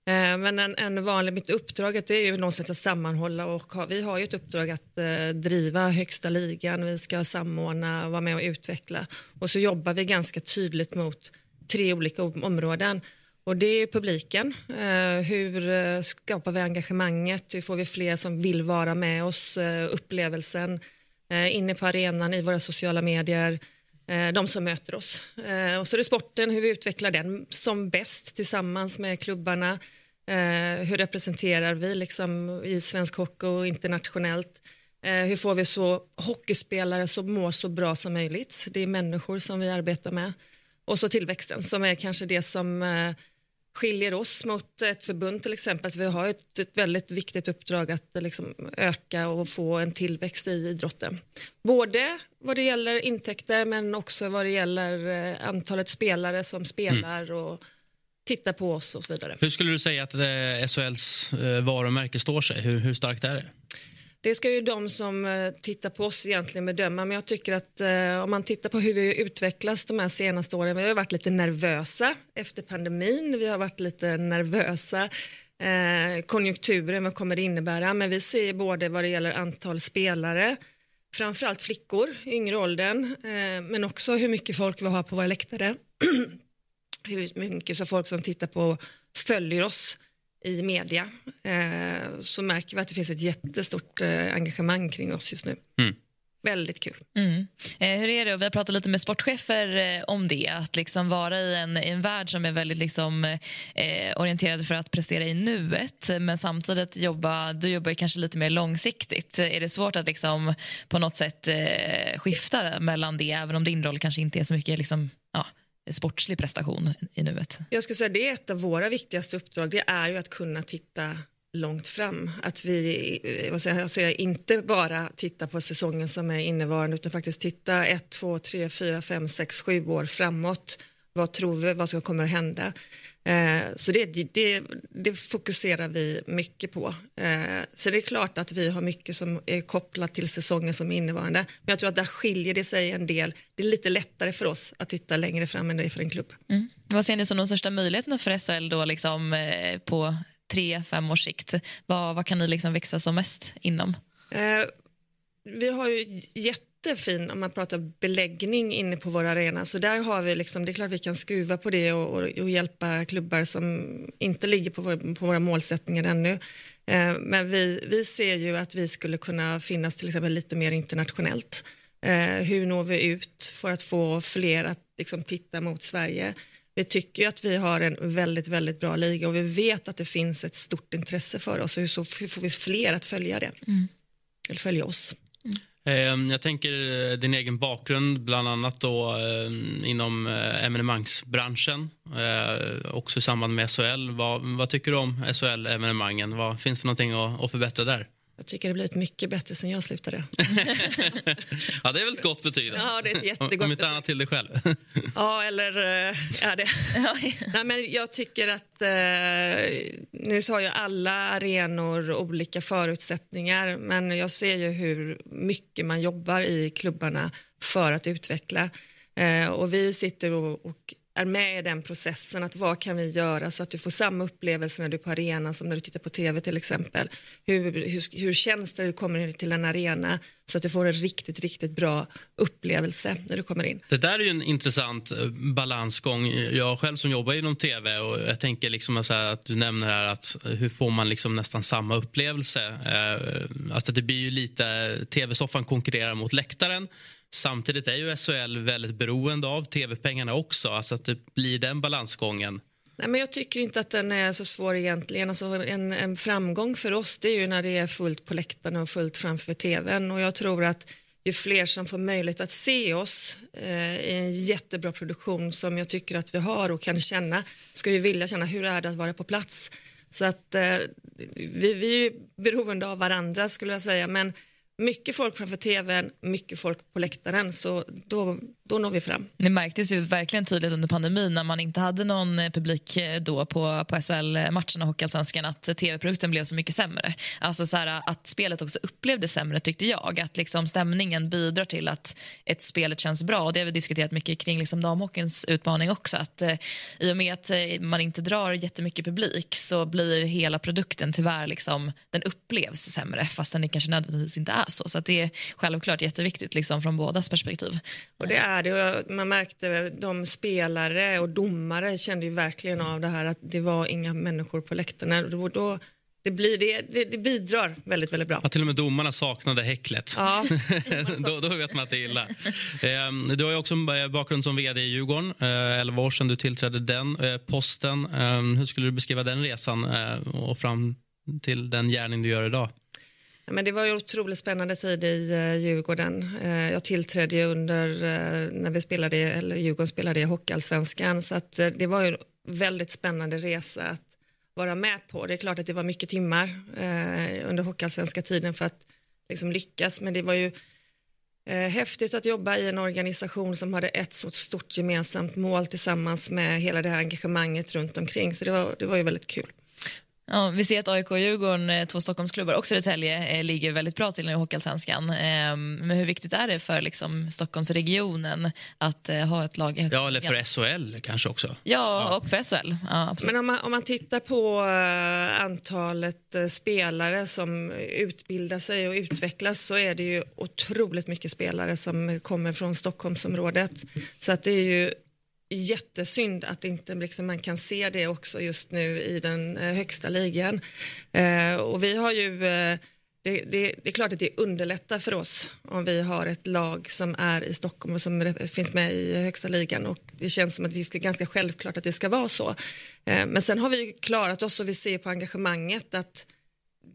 Eh, men en, en vanlig, mitt uppdrag är ju någonstans att sammanhålla och ha, vi har ju ett uppdrag att eh, driva högsta ligan, vi ska samordna, vara med och utveckla och så jobbar vi ganska tydligt mot tre olika områden. Och det är publiken. Eh, hur eh, skapar vi engagemanget? Hur får vi fler som vill vara med oss? Eh, upplevelsen eh, inne på arenan, i våra sociala medier. Eh, de som möter oss. Eh, och så är det sporten, hur vi utvecklar den som bäst tillsammans med klubbarna. Eh, hur representerar vi liksom i svensk hockey och internationellt? hur får vi så hockeyspelare som mår så bra som möjligt? Det är människor som vi arbetar med. Och så tillväxten som är kanske det som skiljer oss mot ett förbund till exempel. Att vi har ett, ett väldigt viktigt uppdrag att liksom öka och få en tillväxt i idrotten. Både vad det gäller intäkter men också vad det gäller eh, antalet spelare som spelar mm. och tittar på oss och så vidare. Hur skulle du säga att eh, SHLs eh, varumärke står sig? Hur, hur starkt är det? Det ska ju de som eh, tittar på oss egentligen bedöma men jag tycker att eh, om man tittar på hur vi utvecklats de här senaste åren, vi har varit lite nervösa efter pandemin, vi har varit lite nervösa eh, konjunkturen, vad kommer det innebära? Men vi ser både vad det gäller antal spelare, framförallt flickor i yngre åldern, eh, men också hur mycket folk vi har på våra läktare. hur mycket så folk som tittar på följer oss i media eh, så märker vi att det finns ett jättestort eh, engagemang kring oss just nu. Mm. Väldigt kul. Mm. Eh, hur är det? Vi har pratat lite med sportchefer eh, om det. Att liksom vara i en, en värld som är väldigt liksom, eh, orienterad för att prestera i nuet men samtidigt jobba, du jobbar kanske lite mer långsiktigt. Är det svårt att liksom, på något sätt eh, skifta mellan det även om din roll kanske inte är så mycket liksom, ja, sportslig prestation i nuet? Jag skulle säga det är ett av våra viktigaste uppdrag. Det är ju att kunna titta långt fram. Att vi eh, vad säger, alltså inte bara titta på säsongen som är innevarande utan faktiskt titta ett, två, tre, fyra, fem, sex, sju år framåt. Vad tror vi, vad ska kommer att hända? Eh, så det, det, det, fokuserar vi mycket på. Eh, så det är klart att vi har mycket som är kopplat till säsongen som innevarande. Men jag tror att där skiljer det sig en del. Det är lite lättare för oss att titta längre fram än det är för en klubb. Mm. Vad ser ni som de största möjligheterna för SHL då liksom, eh, på tre, fem års sikt? Vad, vad kan ni liksom växa som mest inom? Eh, vi har ju jätte jättefin om man pratar beläggning inne på vår arena. Så där har vi liksom, det är klart vi kan skruva på det och, och, och hjälpa klubbar som inte ligger på, vår, på våra målsättningar ännu. Eh, men vi, vi ser ju att vi skulle kunna finnas till exempel lite mer internationellt. Eh, hur når vi ut för att få fler att liksom, titta mot Sverige? Vi tycker att vi har en väldigt, väldigt bra liga och vi vet att det finns ett stort intresse för oss och hur, så, hur får vi fler att följa det? Mm. Eller följa oss? Ehm, jag tänker eh, din egen bakgrund, bland annat då ehm, inom eh, evenemangsbranschen, eh, också i samband med SHL. Vad, vad tycker du om SHL-evenemangen? Finns det någonting att, att förbättra där? Jag tycker det blivit mycket bättre sen jag slutade. Ja, det är väl ett gott betyg. då. Ja, det är ett jättegott Om inte annat till dig själv. Ja, eller eh, är det? Nej, men jag tycker att eh, nu har ju alla arenor olika förutsättningar men jag ser ju hur mycket man jobbar i klubbarna för att utveckla. Eh, och vi sitter och, och är med i den processen. att Vad kan vi göra så att du får samma upplevelse när du är på arenan som när du tittar på tv till exempel. Hur, hur, hur känns det när du kommer till en arena så att du får en riktigt, riktigt bra upplevelse när du kommer in. Det där är ju en intressant eh, balansgång. Jag själv som jobbar inom tv och jag tänker liksom så här att du nämner här att eh, hur får man liksom nästan samma upplevelse? Eh, alltså det blir ju lite, tv-soffan konkurrerar mot läktaren. Samtidigt är ju SHL väldigt beroende av tv-pengarna också, alltså att det blir den balansgången. Nej, men jag tycker inte att den är så svår egentligen. Alltså, en, en framgång för oss det är ju när det är fullt på läktarna och fullt framför tvn. Och jag tror att ju fler som får möjlighet att se oss eh, i en jättebra produktion som jag tycker att vi har och kan känna, ska ju vilja känna hur är det att vara på plats. Så att eh, vi, vi är ju beroende av varandra skulle jag säga. Men mycket folk framför tvn, mycket folk på läktaren, så då, då når vi fram. Det märktes ju verkligen tydligt under pandemin när man inte hade någon eh, publik eh, då på, på SHL-matcherna och Hockeyallsvenskan att eh, tv-produkten blev så mycket sämre. Alltså så här, att spelet också upplevdes sämre tyckte jag. Att liksom stämningen bidrar till att ett spelet känns bra och det har vi diskuterat mycket kring liksom damhockeyns utmaning också. Att eh, I och med att man inte drar jättemycket publik så blir hela produkten tyvärr liksom, den upplevs sämre fastän det kanske nödvändigtvis inte är så. Så att det är självklart jätteviktigt liksom, från bådas perspektiv. Och det är det. Och man märkte de spelare och domare kände ju verkligen av det här att det var inga människor på läktarna. Och då, då, det, blir, det, det, det bidrar väldigt, väldigt bra. Ja, till och med domarna saknade häcklet. Ja. då, då vet man att det är illa. Eh, du har ju också en bakgrund som vd i Djurgården. Eh, 11 år sedan du tillträdde den eh, posten. Eh, hur skulle du beskriva den resan eh, och fram till den gärning du gör idag? Ja, men det var ju otroligt spännande tid i uh, Djurgården. Eh, jag tillträdde ju under, eh, när vi spelade, eller Djurgården spelade i Hockeyallsvenskan, så att det var ju en väldigt spännande resa att vara med på. Det är klart att det var mycket timmar under Hockeyallsvenska tiden för att liksom lyckas, men det var ju häftigt att jobba i en organisation som hade ett så stort gemensamt mål tillsammans med hela det här engagemanget runt omkring, så det var, det var ju väldigt kul. Ja, vi ser att AIK och Djurgården, eh, två Stockholmsklubbar, och Södertälje eh, ligger väldigt bra till i Hockeyallsvenskan. Eh, Men hur viktigt är det för liksom, Stockholmsregionen att eh, ha ett lag i Ja, eller för SHL kanske också. Ja, och för SHL. Ja, absolut. Men om man, om man tittar på antalet spelare som utbildar sig och utvecklas så är det ju otroligt mycket spelare som kommer från Stockholmsområdet. Så att det är ju jättesynd att inte liksom man kan se det också just nu i den eh, högsta ligan. Eh, och vi har ju eh, det, det, det är klart att det underlättar för oss om vi har ett lag som är i Stockholm och som finns med i högsta ligan och det känns som att det är ganska självklart att det ska vara så. Eh, Men sen har vi klarat oss och vi ser på engagemanget att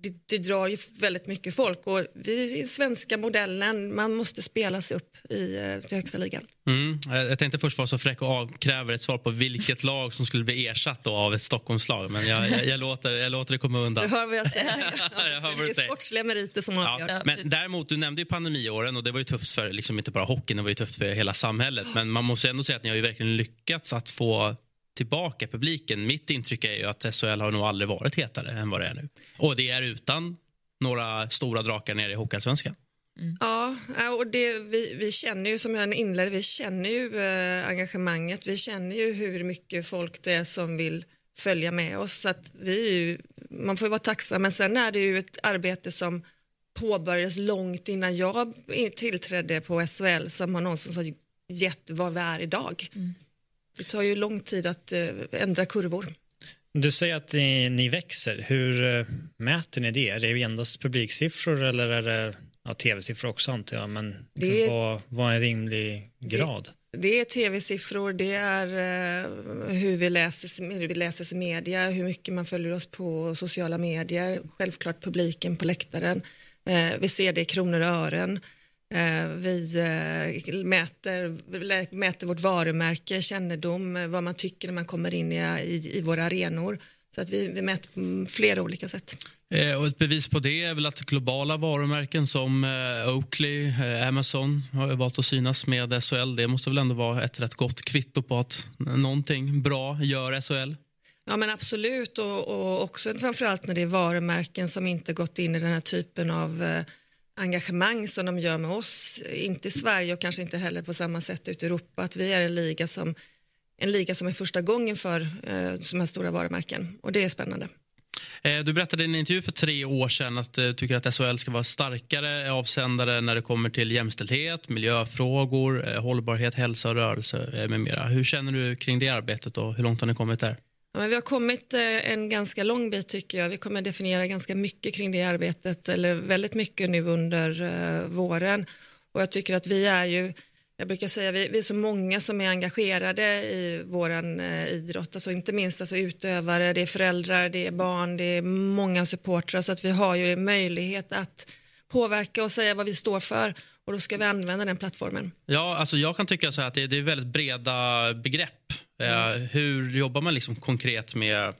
det, det drar ju väldigt mycket folk och vi i svenska modellen, man måste spela sig upp i eh, till högsta ligan. Mm. Jag tänkte först vara så fräck och avkräver ett svar på vilket lag som skulle bli ersatt av ett Stockholmslag. Men jag, jag, jag, låter, jag låter det komma Du undan. hör vad jag säger. Jag hör vad du det är sportsliga meriter som avgör. Ja, men däremot, du nämnde ju pandemiåren och det var ju tufft för liksom inte bara hockeyn, det var ju tufft för hela samhället. Men man måste ändå säga att ni har ju verkligen lyckats att få tillbaka publiken. Mitt intryck är ju att SHL har nog aldrig varit hetare än vad det är nu. Och det är utan några stora drakar nere i Hockeyallsvenskan. Ja, ja, och det, vi, vi känner ju som jag inledde, vi känner ju eh, engagemanget. Vi känner ju hur mycket folk det är som vill följa med oss. Så att vi är ju, man får ju vara tacksam. Men sen är det ju ett arbete som påbörjades långt innan jag tillträdde på SHL som har någonstans har gett vad vi är idag. Det tar ju lång tid att eh, ändra kurvor. Du säger att ni, ni växer. Hur eh, mäter ni det? Är det endast publiksiffror eller är det ja, tv-siffror också antar jag? Men liksom, Det- vad, vad är en rimlig grad? Det är tv-siffror, det är eh, hur, vi läser, hur vi läses i media, hur mycket man följer oss på sociala medier, självklart publiken på läktaren. Eh, vi ser det i kronor och ören. Eh, vi eh, mäter, mäter vårt varumärke, kännedom, eh, vad man tycker när man kommer in i, i, i våra arenor. Så att vi, vi mäter på flera olika sätt. och ett bevis på det är väl att globala varumärken som Oakley, Amazon har valt att synas med SHL. Det måste väl ändå vara ett rätt gott kvitto på att någonting bra gör SHL? Ja men absolut och, och också framförallt när det är varumärken som inte gått in i den här typen av engagemang som de gör med oss, inte i Sverige och kanske inte heller på samma sätt ute i Europa, att vi är en liga som, en liga som är första gången för eh, de här stora varumärken och det är spännande. Eh, du berättade i en intervju för tre år sedan att du tycker att SHL ska vara starkare avsändare när det kommer till jämställdhet, miljöfrågor, eh, hållbarhet, hälsa och rörelse med mera. Hur känner du kring det arbetet och hur långt har ni kommit där? Ja, men vi har kommit eh, en ganska lång bit tycker jag. Vi kommer definiera ganska mycket kring det arbetet, eller väldigt mycket nu under eh, våren. Och jag tycker att vi är ju, jag brukar säga, vi, vi är så många som är engagerade i våran eh, idrott, alltså inte minst alltså utövare, det är föräldrar, det är barn, det är många supportrar, så att vi har ju möjlighet att påverka och säga vad vi står för och då ska vi använda den plattformen. Ja, alltså jag kan tycka så att det, det är väldigt breda begrepp. Mm. Uh, hur jobbar man liksom konkret med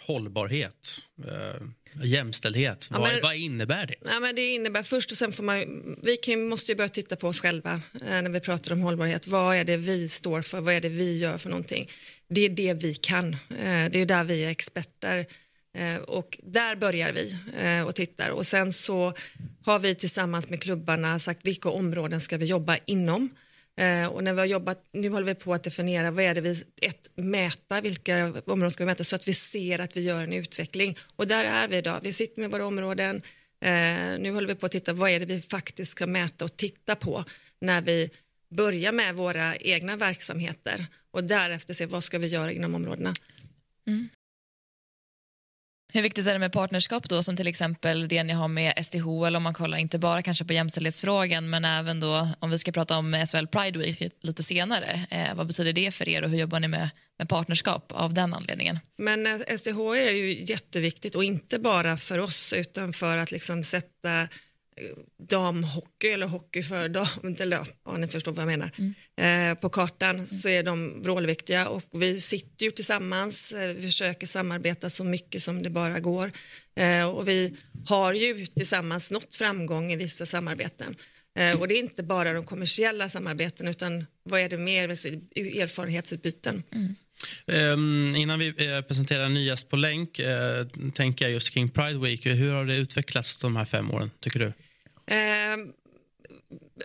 hållbarhet? Uh, jämställdhet, ja, vad, men, vad, innebär det? Ja, men det innebär först och sen får man, vi kan, måste ju börja titta på oss själva eh, när vi pratar om hållbarhet. Vad är det vi står för? Vad är det vi gör för någonting? Det är det vi kan. Eh, det är där vi är experter. Eh, och där börjar vi eh, och tittar och sen så har vi tillsammans med klubbarna sagt vilka områden ska vi jobba inom. Eh, och när vi har jobbat, nu håller vi på att definiera vad är det vi, ett, mäta vilka områden ska vi mäta så att vi ser att vi gör en utveckling. Och där är vi idag, vi sitter med våra områden, nu håller vi på att titta vad är det vi faktiskt ska mäta och titta på när vi börjar med våra egna verksamheter och därefter se vad ska vi göra inom områdena. Mm. Hur viktigt är det med partnerskap då som till exempel det ni har med SDHL om man kollar inte bara kanske på jämställdhetsfrågan men även då om vi ska prata om SHL Pride Week lite senare. Eh, vad betyder det för er och hur jobbar ni med, med partnerskap av den anledningen? Men eh, STH är ju jätteviktigt och inte bara för oss utan för att liksom sätta damhockey eller hockey för dam, eller ja, ni förstår vad jag menar, mm. eh, på kartan så är de vrålviktiga och vi sitter ju tillsammans, eh, vi försöker samarbeta så mycket som det bara går eh, och vi har ju tillsammans nått framgång i vissa samarbeten. Eh, och det är inte bara de kommersiella samarbeten utan vad är det mer, erfarenhetsutbyten. Mm. Um, innan vi uh, presenterar en ny gäst på länk uh, tänker jag just kring Pride Week. Hur har det utvecklats de här fem åren, tycker du? Eh,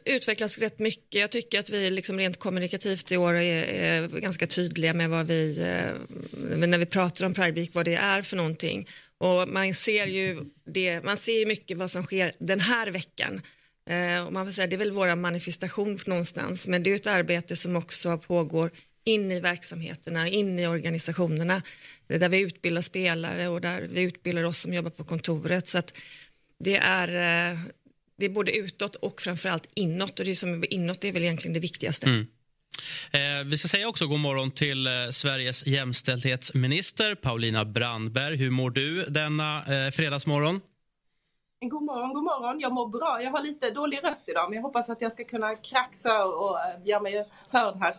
utvecklas rätt mycket. Jag tycker att vi liksom rent kommunikativt i år är, är ganska tydliga med vad vi, eh, när vi pratar om Pride Week, vad det är för någonting. Och man ser ju det, man ser mycket vad som sker den här veckan. Eh, och man får säga, det är väl vår manifestation någonstans, men det är ett arbete som också pågår in i verksamheterna, in i organisationerna, där vi utbildar spelare och där vi utbildar oss som jobbar på kontoret. Så att det är, eh, det är både utåt och framförallt inåt och det som är inåt är väl egentligen det viktigaste. Mm. Eh, vi ska säga också god morgon till eh, Sveriges jämställdhetsminister Paulina Brandberg. Hur mår du denna eh, fredagsmorgon? God morgon, god morgon. Jag mår bra. Jag har lite dålig röst idag men jag hoppas att jag ska kunna kraxa och eh, göra mig hörd här.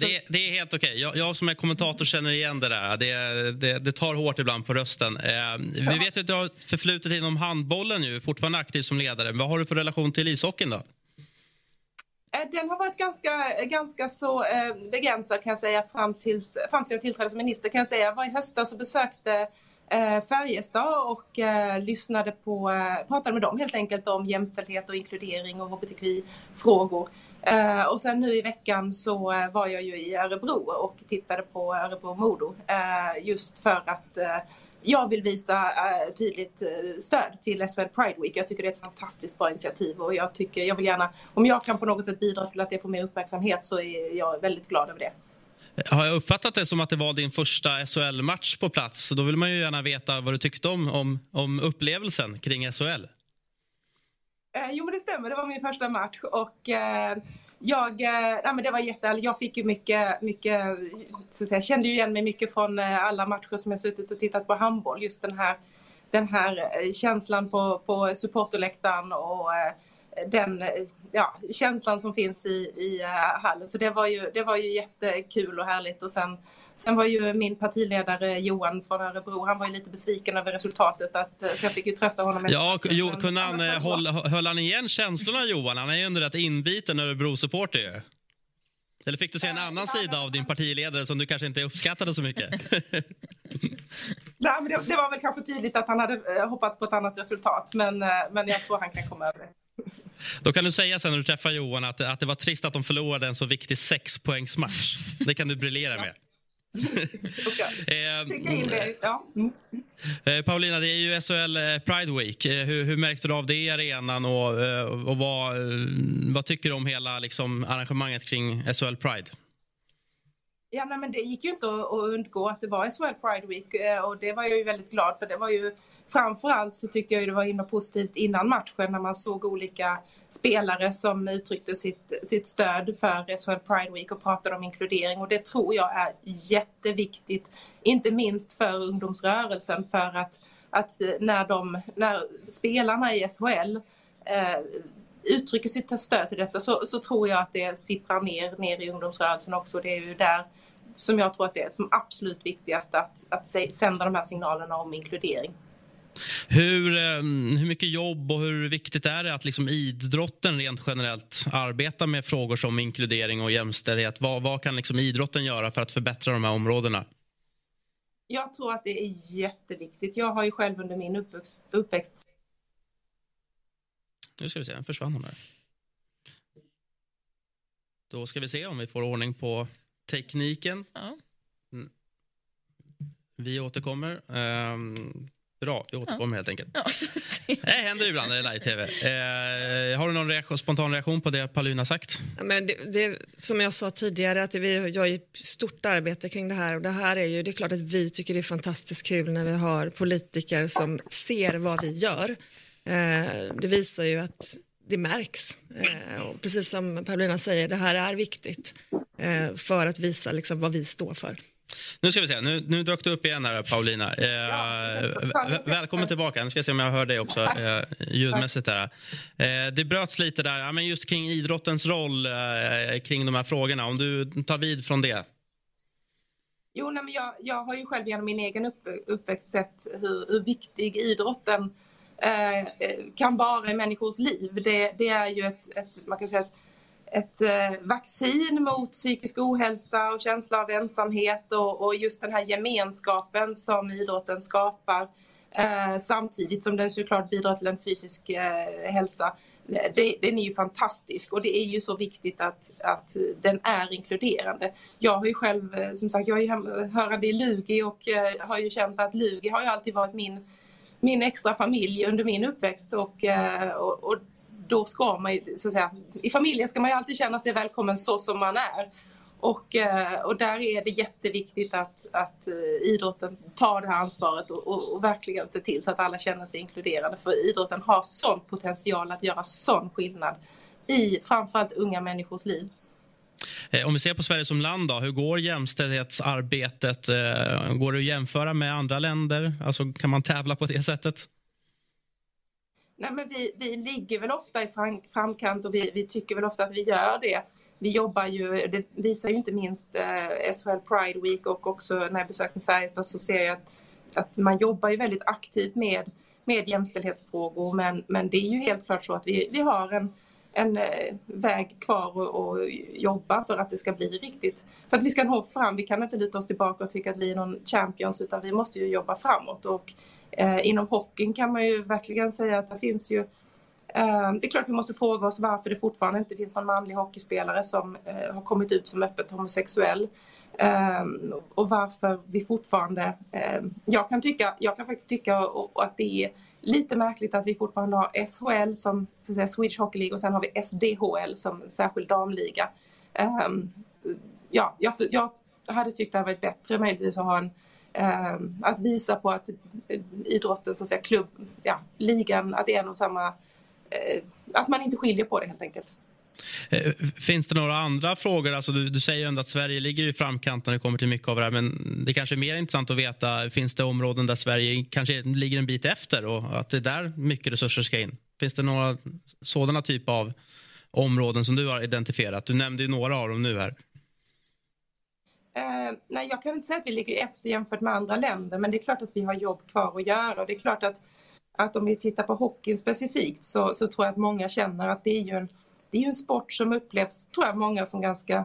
Det, det, är helt okej. Okay. Jag, jag, som är kommentator känner igen det där. Det, det, det tar hårt ibland på rösten. Eh, vi vet att du har förflutet inom handbollen nu, fortfarande aktiv som ledare. Vad har du för relation till ishockeyn då? Eh, den har varit ganska, ganska så eh, begränsad kan jag säga fram tills, fram tills jag tillträdde som minister. Kan jag säga. Jag var i höstas och besökte eh, Färjestad och lyssnade på, pratade med dem helt enkelt om jämställdhet och inkludering och hbtqi-frågor. Eh, och sen nu i veckan så eh, var jag ju i Örebro och tittade på Örebro-Modo eh, just för att eh, jag vill visa eh, tydligt eh, stöd till SHL Pride Week. Jag tycker det är ett fantastiskt bra initiativ och jag tycker jag vill gärna, om jag kan på något sätt bidra till att det får mer uppmärksamhet så är jag väldigt glad över det. Har jag uppfattat det som att det var din första SHL-match på plats? Då vill man ju gärna veta vad du tyckte om, om, om upplevelsen kring SHL. Eh, jo men det stämmer, det var min första match och eh, jag, eh, ja, men det var jättehärligt. Jag fick ju mycket, mycket så att säga, kände ju igen mig mycket från eh, alla matcher som jag suttit och tittat på handboll. Just den här, den här eh, känslan på, på supporterläktaren och eh, den eh, ja, känslan som finns i, i hallen. Så det var, ju, det var ju jättekul och härligt. Och sen, sen var ju min partiledare Johan från Örebro, han var ju lite besviken över resultatet. Att, så jag fick ju trösta honom. Ja, jo, kunde han, håll, höll han igen känslorna Johan? Han är ju ändå rätt inbiten Örebro-supporter eller fick du se en annan sida av din partiledare som du kanske inte uppskattade så mycket? Nej, men det, det, var väl kanske tydligt att han hade hoppats på ett annat resultat, men, men jag tror han kan komma över det. Då kan du säga sen när du träffar Johan att, att det var trist att de förlorade en så viktig sexpoängsmatch. Det kan du briljera med. eh, Paulina, det är ju SHL eh, Pride Week. Eh, hur, hur märkte du av det i arenan och, eh, och vad, vad tycker du om hela liksom, arrangemanget kring SHL Pride? Ja, nej, men det gick ju inte att, att undgå att det var SHL Pride Week och det var jag ju väldigt glad för. Det var ju framförallt så tyckte jag det var himla positivt innan matchen när man såg olika spelare som uttryckte sitt, sitt stöd för SHL Pride Week och pratade om inkludering och det tror jag är jätteviktigt, inte minst för ungdomsrörelsen för att, att när, de, när spelarna i SHL eh, uttrycker sitt stöd till detta så, så tror jag att det sipprar ner, ner i ungdomsrörelsen också. Det är ju där som jag tror att det är som absolut viktigast att, att sända de här signalerna om inkludering. Hur, ehm, hur mycket jobb och hur viktigt är det att liksom idrotten rent generellt arbetar med frågor som inkludering och jämställdhet? Vad, vad kan liksom idrotten göra för att förbättra de här områdena? Jag tror att det är jätteviktigt. Jag har ju själv under min uppväxt... uppväxt... Nu ska vi se, den försvann hon där. Då ska vi se om vi får ordning på tekniken. Ja. Mm. Vi återkommer. Um, Bra, vi återkommer ja. helt enkelt. Ja. det händer ibland är live-tv. Eh, har du någon reaktion, spontan reaktion på det Paulina sagt? Ja, men det, det, som jag sa tidigare, att vi gör ett stort arbete kring det här. Och det här är ju, det är klart att vi tycker det är fantastiskt kul när vi har politiker som ser vad vi gör. Eh, det visar ju att det märks. Eh, och precis som Paulina säger, det här är viktigt eh, för att visa liksom, vad vi står för. Nu ska vi se, nu, nu dök du upp igen här Paulina. Eh, välkommen tillbaka. Nu ska jag se om jag hör dig också eh, ljudmässigt. Där. Eh, det bröts lite där, ja, men just kring idrottens roll eh, kring de här frågorna. Om du tar vid från det. Jo, nej, men jag, jag har ju själv genom min egen upp, uppväxt sett hur, hur viktig idrotten eh, kan vara i människors liv. Det, det är ju ett, ett man kan säga ett ett eh, vaccin mot psykisk ohälsa och känsla av ensamhet och, och just den här gemenskapen som idrotten skapar eh, samtidigt som den såklart bidrar till en fysisk eh, hälsa. Det, den är ju fantastisk och det är ju så viktigt att, att den är inkluderande. Jag har ju själv, eh, som sagt, jag är ju hörande i Lugi och eh, har ju känt att Lugi har ju alltid varit min, min extra familj under min uppväxt och, eh, och, och då ska man så att säga, i familjen ska man ju alltid känna sig välkommen så som man är. Och, eh, och där är det jätteviktigt att, att eh, idrotten tar det här ansvaret och, och, och, verkligen ser till så att alla känner sig inkluderade. För idrotten har sån potential att göra sån skillnad i framförallt unga människors liv. Eh, om vi ser på Sverige som land, då, hur går jämställdhetsarbetet? Går det att jämföra med andra länder? Alltså, kan man tävla på det sättet? Nej, men vi, vi ligger väl ofta i framkant och vi, vi tycker väl ofta att vi gör det. Vi jobbar ju, det visar ju inte minst eh, SHL Pride Week och också när jag besökte Färjestad så ser jag att, att man jobbar ju väldigt aktivt med, med jämställdhetsfrågor men, men det är ju helt klart så att vi, vi har en, en eh, väg kvar att jobba för att det ska bli riktigt. För att vi ska nå fram, vi kan inte luta oss tillbaka och tycka att vi är någon champions utan vi måste ju jobba framåt och Eh, inom hockeyn kan man ju verkligen säga att det finns ju eh, det är klart vi måste fråga oss varför det fortfarande inte finns någon manlig hockeyspelare som eh, har kommit ut som öppet homosexuell. Eh, och varför vi fortfarande... Eh, jag kan tycka, jag kan faktiskt tycka att det är lite märkligt att vi fortfarande har SHL som så att säga, Swedish Hockey League och sen har vi SDHL som särskild damliga. Um, ja, jag, jag hade tyckt det hade varit bättre möjligtvis att ha en ehm, att visa på att idrotten, så att säga, klubb, ja, ligan, att det är en och samma, eh, att man inte skiljer på det helt enkelt. Eh, finns det några andra frågor? Alltså du, du säger ändå att Sverige ligger i framkant när det kommer till mycket av det här. Men det kanske är mer intressant att veta, finns det områden där Sverige kanske ligger en bit efter och att det är där mycket resurser ska in? Finns det några sådana typ av områden som du har identifierat? Du nämnde ju några av dem nu här. Eh, nej, jag kan inte säga att vi ligger efter jämfört med andra länder, men det är klart att vi har jobb kvar att göra och det är klart att, att om vi tittar på hockeyn specifikt så, så tror jag att många känner att det är ju en, det är ju en sport som upplevs, tror jag, många som ganska,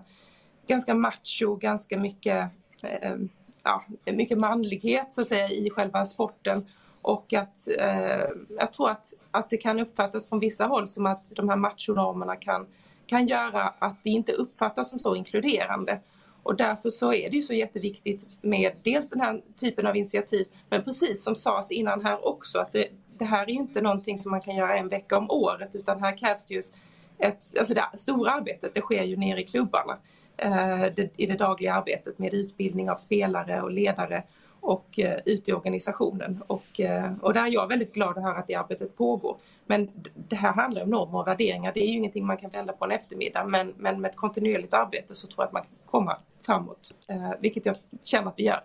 ganska macho, ganska mycket, eh, ja, mycket manlighet så att säga i själva sporten. Och att eh, jag tror att, att det kan uppfattas från vissa håll som att de här machonormerna kan, kan göra att det inte uppfattas som så inkluderande. Och därför så är det ju så jätteviktigt med dels den här typen av initiativ, men precis som sades innan här också, att det, det här är ju inte någonting som man kan göra en vecka om året, utan här krävs det ju ett, ett alltså det stora arbetet, det sker ju nere i klubbarna, eh, det, i det dagliga arbetet med utbildning av spelare och ledare och eh, ute i organisationen. Och, eh, och där är jag väldigt glad att höra att det arbetet pågår. Men det här handlar om normer och värderingar. Det är ju ingenting man kan vända på en eftermiddag. Men, men med ett kontinuerligt arbete så tror jag att man kan komma framåt. Eh, vilket jag känner att vi gör.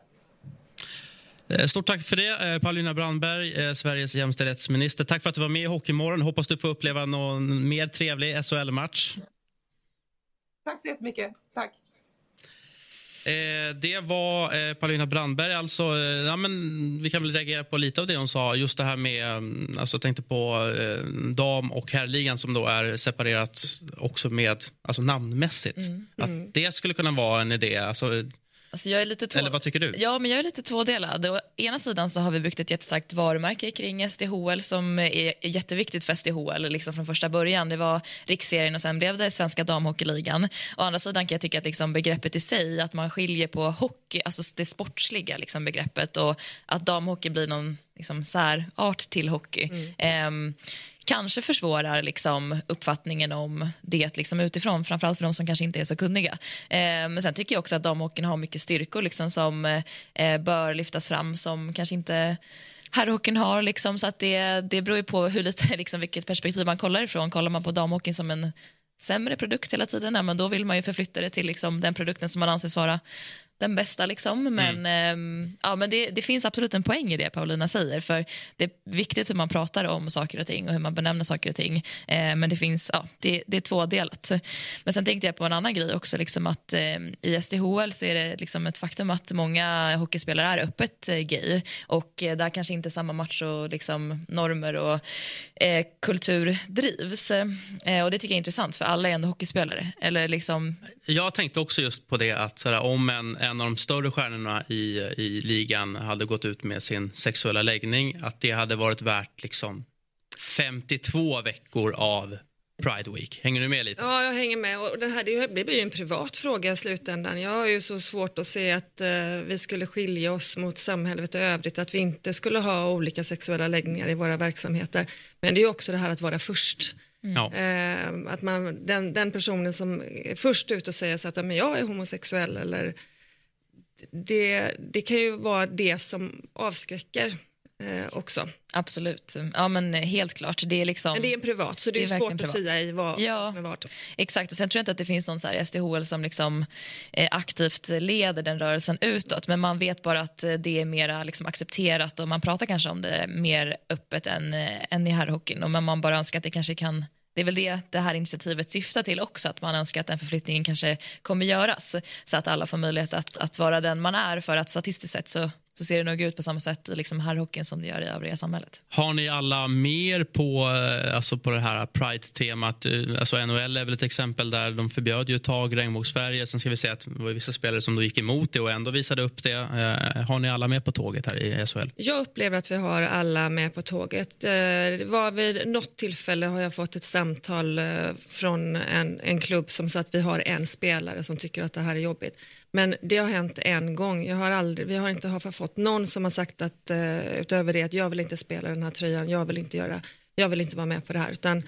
Eh, stort tack för det, eh, Paulina Brandberg, eh, Sveriges jämställdhetsminister. Tack för att du var med i Hockeymorgon. Hoppas du får uppleva någon mer trevlig SHL-match. Tack så jättemycket. Tack. Eh, det var eh, Paulina Brandberg. Alltså, eh, ja, men vi kan väl reagera på lite av det hon sa. Just det här med, mm, alltså, jag tänkte på dam och herrligan som då är separerat också med, alltså namnmässigt. Mm. Att det skulle kunna vara en idé. Alltså, Alltså jag är lite två... Eller vad tycker du? Ja, men jag är lite tvådelad. Å ena sidan så har vi byggt ett jättestarkt varumärke kring SDHL som är jätteviktigt för SDHL liksom från första början. Det var riksserien och sen blev det svenska damhockeyligan. Å andra sidan kan jag tycka att liksom begreppet i sig, att man skiljer på hockey, alltså det sportsliga liksom begreppet och att damhockey blir någon liksom särart till hockey. Mm. Eh, kanske försvårar liksom uppfattningen om det liksom utifrån, framförallt för de som kanske inte är så kunniga. Eh, men sen tycker jag också att damhockeyn har mycket styrkor liksom, som eh, bör lyftas fram som kanske inte herrhockeyn har. Liksom, så att det, det beror ju på hur lite, liksom, vilket perspektiv man kollar ifrån. Kollar man på damhockeyn som en sämre produkt hela tiden, men då vill man ju förflytta det till liksom, den produkten som man anses vara den bästa. Liksom. Men, mm. eh, ja, men det, det, finns absolut en poäng i det Paulina säger. För Det är viktigt hur man pratar om saker och ting och hur man benämner saker och ting. Eh, men det finns, ja, det, det är tvådelat. Men sen tänkte jag på en annan grej också. Liksom att, eh, I SDHL så är det liksom ett faktum att många hockeyspelare är öppet eh, gay. Och eh, där kanske inte samma macho liksom, normer och eh, kultur drivs. och Det tycker jag är intressant för alla är ändå hockeyspelare. Eller liksom... Jag tänkte också just på det att sådär, om en en av de större stjärnorna i, i ligan hade gått ut med sin sexuella läggning att det hade varit värt liksom 52 veckor av Pride Week. Hänger du med lite? Ja, jag hänger med. Och det här det blir ju en privat fråga i slutändan. Jag har ju så svårt att se att eh, vi skulle skilja oss mot samhället i övrigt, att vi inte skulle ha olika sexuella läggningar i våra verksamheter. Men det är också det här att vara först. Mm. Uh, att man, den, den, personen som är först ut och säger så att men jag är homosexuell eller det, det kan ju vara det som avskräcker eh, också. Absolut. Ja, men helt klart. Det är, liksom, men det är en privat, så det, det är, svårt att säga i vad ja, som är vad. Exakt. Och sen tror jag inte att det finns någon så här SDHL som liksom, eh, aktivt leder den rörelsen utåt. Men man vet bara att eh, det är mer liksom, accepterat och man pratar kanske om det mer öppet än, eh, än i herrhockeyn. Och man bara önskar att det kanske kan det är väl det det här initiativet syftar till också, att man önskar att den förflyttningen kanske kommer göras så att alla får möjlighet att, att vara den man är för att statistiskt sett så så ser det nog ut på samma sätt i liksom herrhockeyn som det gör i övriga samhället. Har ni alla mer på, eh, alltså på det här Pride-temat? Eh, alltså NHL är väl ett exempel där de förbjöd ju ett tag regnbågsfärger. Sen ska vi säga att det var vissa spelare som då gick emot det och ändå visade upp det. Eh, har ni alla med på tåget här i SHL? Jag upplever att vi har alla med på tåget. Det var vid något tillfälle har jag fått ett samtal från en, en klubb som sa att vi har en spelare som tycker att det här är jobbigt. Men det har hänt en gång. Jag har aldrig, vi har inte fått någon som har sagt att uh, utöver det att jag vill inte spela den här tröjan, jag vill inte göra, jag vill inte vara med på det här. Utan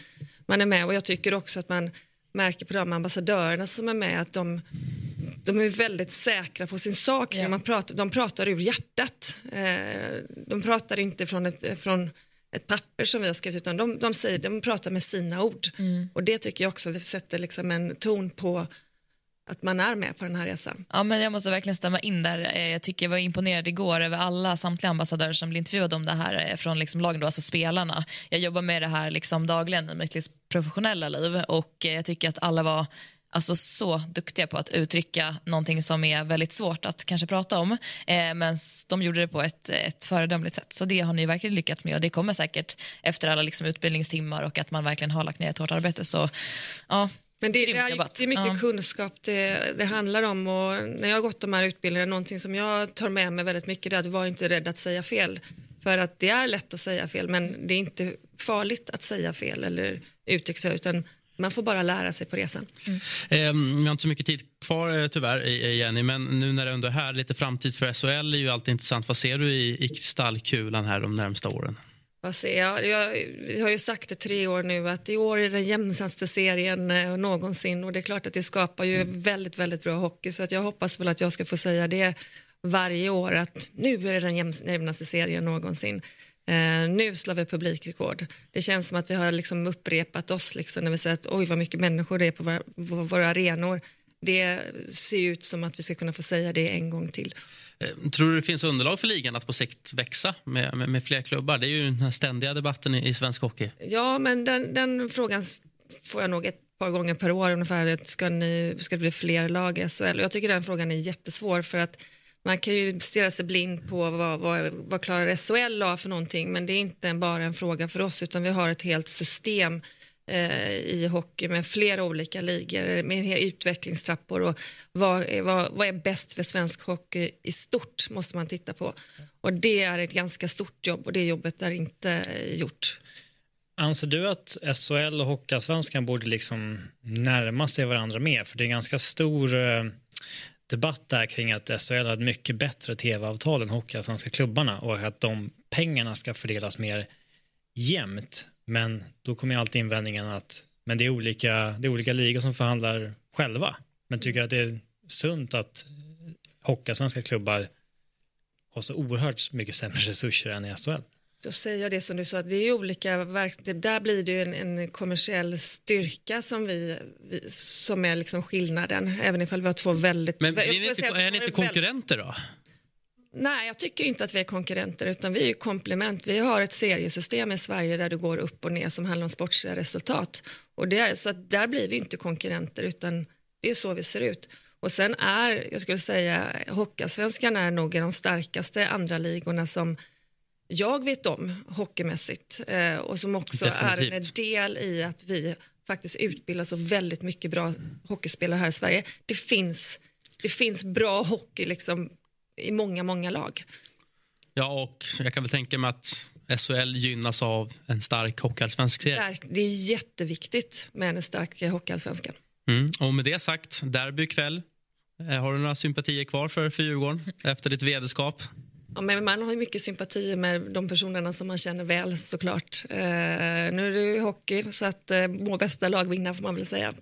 man är med och jag tycker också att man märker på de ambassadörerna som är med att de, de är väldigt säkra på sin sak. Ja. Man pratar, de pratar ur hjärtat. Uh, de pratar inte från ett, från ett papper som vi har skrivit utan de, de, säger, de pratar med sina ord. Mm. Och det tycker jag också sätter liksom en ton på att man är med på den här resan. Ja, men jag måste verkligen stämma in där. Eh, jag tycker jag var imponerad igår över alla samtliga ambassadörer som blev intervjuade om det här eh, från liksom lagen, då, alltså spelarna. Jag jobbar med det här liksom dagligen i mitt professionella liv och eh, jag tycker att alla var alltså så duktiga på att uttrycka någonting som är väldigt svårt att kanske prata om. Eh, men de gjorde det på ett, ett föredömligt sätt. Så det har ni verkligen lyckats med och det kommer säkert efter alla liksom utbildningstimmar och att man verkligen har lagt ner ett hårt arbete. Så ja, men det, det, är, det är mycket ja. kunskap det, det, handlar om och när jag har gått de här utbildningarna, någonting som jag tar med mig väldigt mycket är att vara inte rädd att säga fel. För att det är lätt att säga fel men det är inte farligt att säga fel eller uttrycka sig utan man får bara lära sig på resan. Mm. Eh, vi har inte så mycket tid kvar eh, tyvärr, Jenny, men nu när det ändå är här, lite framtid för SHL är ju alltid intressant. Vad ser du i, i kristallkulan här de närmsta åren? Vad ser jag? jag? Har ju sagt det tre år nu att i år är den jämnaste serien eh, någonsin och det är klart att det skapar ju väldigt, väldigt bra hockey så att jag hoppas väl att jag ska få säga det varje år att nu är det den jämnaste serien någonsin. Uh, nu slår vi publikrekord. Det känns som att vi har liksom upprepat oss liksom, när vi säger att oj vad mycket människor det är på våra, på våra arenor. Det ser ut som att vi ska kunna få säga det en gång till. Eh, tror du det finns underlag för ligan att på sikt växa med, med, med fler klubbar? Det är ju den här ständiga debatten i, i svensk hockey. Ja, men den, den, frågan får jag nog ett par gånger per år ungefär. Ska, ni, ska det bli fler lag i SHL? Jag tycker den frågan är jättesvår för att man kan ju stirra sig blind på vad, vad, vad klarar SHL av för någonting men det är inte bara en fråga för oss utan vi har ett helt system Eh, i hockey med flera olika ligor med utvecklingstrappor och vad, vad, vad är bäst för svensk hockey i stort måste man titta på och det är ett ganska stort jobb och det jobbet är inte gjort. Anser du att SHL och Hockeyallsvenskan borde liksom närma sig varandra mer? För det är en ganska stor eh, debatt där kring att SHL har ett mycket bättre tv-avtal än Hockeyallsvenska klubbarna och att de pengarna ska fördelas mer jämnt. Men då kommer ju alltid invändningen att men det är olika, det är olika ligor som förhandlar själva. Men tycker att det är sunt att Hockeyallsvenska klubbar har så oerhört mycket sämre resurser än i SHL? Då säger jag det som du sa, det är olika verk, där blir det ju en, en kommersiell styrka som vi, vi, som är liksom skillnaden, även ifall vi har två väldigt... Men är ni inte, är ni inte konkurrenter då? Nej, jag tycker inte att vi är konkurrenter utan vi är komplement. Vi har ett seriesystem i Sverige där du går upp och ner som handlar om sportsliga resultat. Och det är, så där blir vi inte konkurrenter utan det är så vi ser ut. Och sen är, jag skulle säga, Hockeyallsvenskan är nog de starkaste andra ligorna som jag vet om hockeymässigt eh, och som också Definitivt. är en del i att vi faktiskt utbildar så väldigt mycket bra hockeyspelare här i Sverige. Det finns, det finns bra hockey liksom i många, många lag. Ja, och jag kan väl tänka mig att SHL gynnas av en stark hockeyallsvensk serie. Det är jätteviktigt med en stark hockeyallsvenskan. Mm. Och med det sagt, derby ikväll. Eh, har du några sympatier kvar för, för Djurgården efter ditt vederskap? Ja, men man har ju mycket sympati med de personerna som man känner väl såklart. Eh, nu är det ju hockey så att eh, må bästa lag vinna får man väl säga.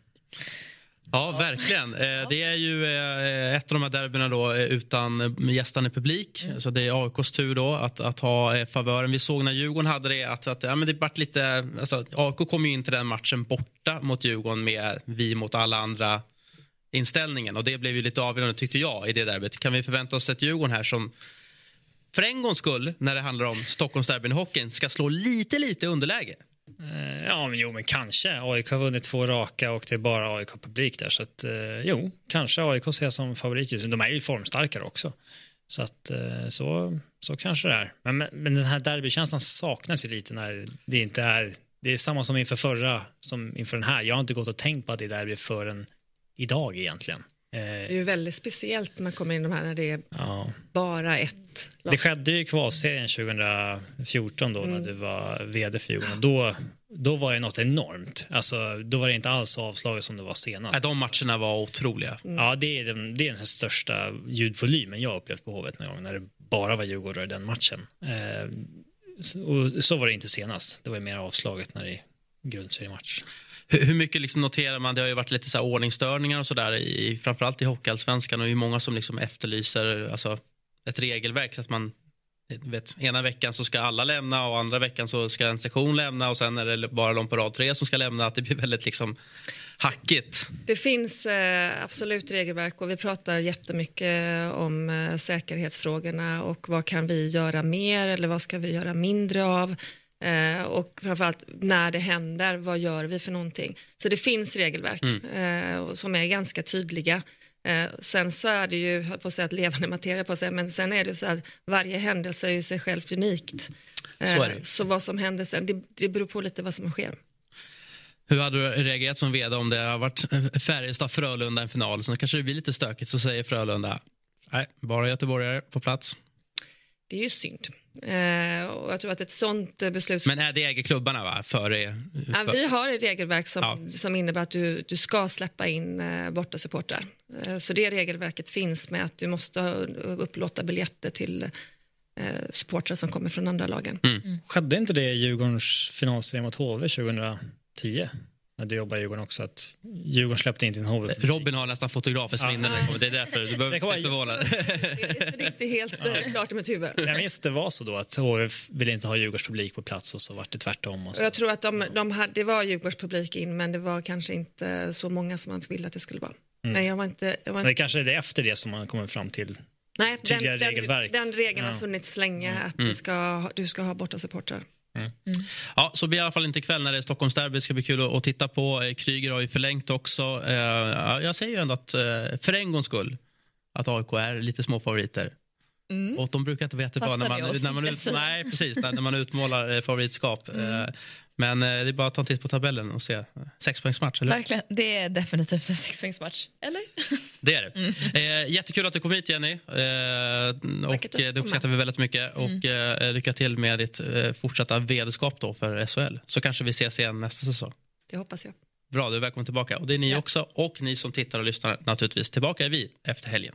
Ja, verkligen. Eh, det är ju eh, ett av de här derbyna då eh, utan gästande publik. Mm. Så det är AIKs tur då att, att ha favören. Vi såg när Djurgården hade det att, att ja, men det vart lite... Alltså, AIK kom ju in till den matchen borta mot Djurgården med vi mot alla andra inställningen. Och Det blev ju lite avgörande, tyckte jag, i det derbyt. Kan vi förvänta oss ett Djurgården här som för en gångs skull, när det handlar om Stockholmsderbyn i hockeyn, ska slå lite, lite underläge? Eh, ja, men jo, men kanske. AIK har vunnit två raka och det är bara AIK-publik där. Så att, eh, jo, kanske AIK ses som favorit just De är ju formstarkare också. Så att eh, så, så kanske det är. Men, men den här derbykänslan saknas ju lite när det inte är... Det är samma som inför förra, som inför den här. Jag har inte gått och tänkt på att det är derby förrän idag egentligen. Det är ju väldigt speciellt när man kommer in de här när det är ja. bara ett lag. Det skedde ju i kvalserien 2014 då mm. när du var vd för Djurgården. Då, då var det något enormt. Alltså, då var det inte alls avslaget som det var senast. Nej, de matcherna var otroliga. Mm. Ja, det är, den, det är den största ljudvolymen jag upplevt på Hovet någon gång när det bara var Djurgårdare i den matchen. Eh, och så var det inte senast. Det var mer avslaget när det är grundseriematch. Hur, hur mycket liksom noterar man, det har ju varit lite så här ordningsstörningar och sådär, framförallt i Hockeyallsvenskan och hur många som liksom efterlyser alltså, ett regelverk så att man vet, ena veckan så ska alla lämna och andra veckan så ska en sektion lämna och sen är det bara de på rad tre som ska lämna. Att det blir väldigt liksom hackigt. Det finns eh, absolut regelverk och vi pratar jättemycket eh, om eh, säkerhetsfrågorna och vad kan vi göra mer eller vad ska vi göra mindre av? Eh, och framförallt när det händer, vad gör vi för någonting? Så det finns regelverk eh, som är ganska tydliga. Eh, sen så är det ju, höll på att säga att levande materia på sig, men sen är det så att varje händelse är ju sig själv unikt. Eh, Så det. så vad som händer sen, det, det beror på lite vad som sker. Hur hade du reagerat som vd om det har varit Färjestad-Frölunda i en final? Så kanske det blir lite stökigt. Så säger Frölunda, nej, bara göteborgare på plats. Det är ju synd. Eh, och jag tror att ett sånt eh, beslut... Men är det äger klubbarna va? Före, Ja, vi har ett regelverk som, Ja. som innebär att du, du ska släppa in eh, bortasupportrar. Eh, så det regelverket finns med att du måste ha- upplåta biljetter till eh, supportrar som kommer från andra lagen. Skedde inte det i Djurgårdens finalserie mot HV 2010? Jobbade i Djurgården också, att Djurgården släppte in en HV. Robin har nästan fotografiskt minne. när det kommer. Det är därför. Du behöver Det inte förvånad. Det är, det inte helt eh, klart i mitt huvud. Jag minns det var så då att HV ville inte ha Djurgårds publik på plats och så var det tvärtom. Och så. jag tror att de, de hade, det var Djurgårdspublik in men det var kanske inte så många som man ville att det skulle vara. Men jag var inte... Jag var Men det inte kanske är det efter det som man kommer fram till. nej, den, den, den regeln har Ja. funnits länge att vi ska, ha- du ska ha bortasupportrar. Ja, så blir i alla fall inte ikväll när det är Stockholmsderby. Det ska bli kul att, titta på. Eh, Kryger har ju förlängt också. Eh, ja, jag säger ju ändå att eh, för en gångs skull att AIK är lite små favoriter. Och de brukar inte veta vad när man, när man, tänkte ut, jag säga. nej, precis, när, när man utmålar favoritskap. Eh, men eh, det är bara att ta en titt på tabellen och se. Sexpoängsmatch, eller? Verkligen. Det är definitivt en sexpoängsmatch. Eller? Det är det. Eh, jättekul att du kom hit, Jenny. Eh, och eh, det uppskattar vi väldigt mycket. Och eh, Lycka till med ditt eh, fortsatta vd-skap för SHL. Så kanske vi ses igen nästa säsong. Det hoppas jag. Bra, du är välkommen tillbaka. Och det är ni också. Och ni som tittar och lyssnar naturligtvis. Tillbaka är vi efter helgen.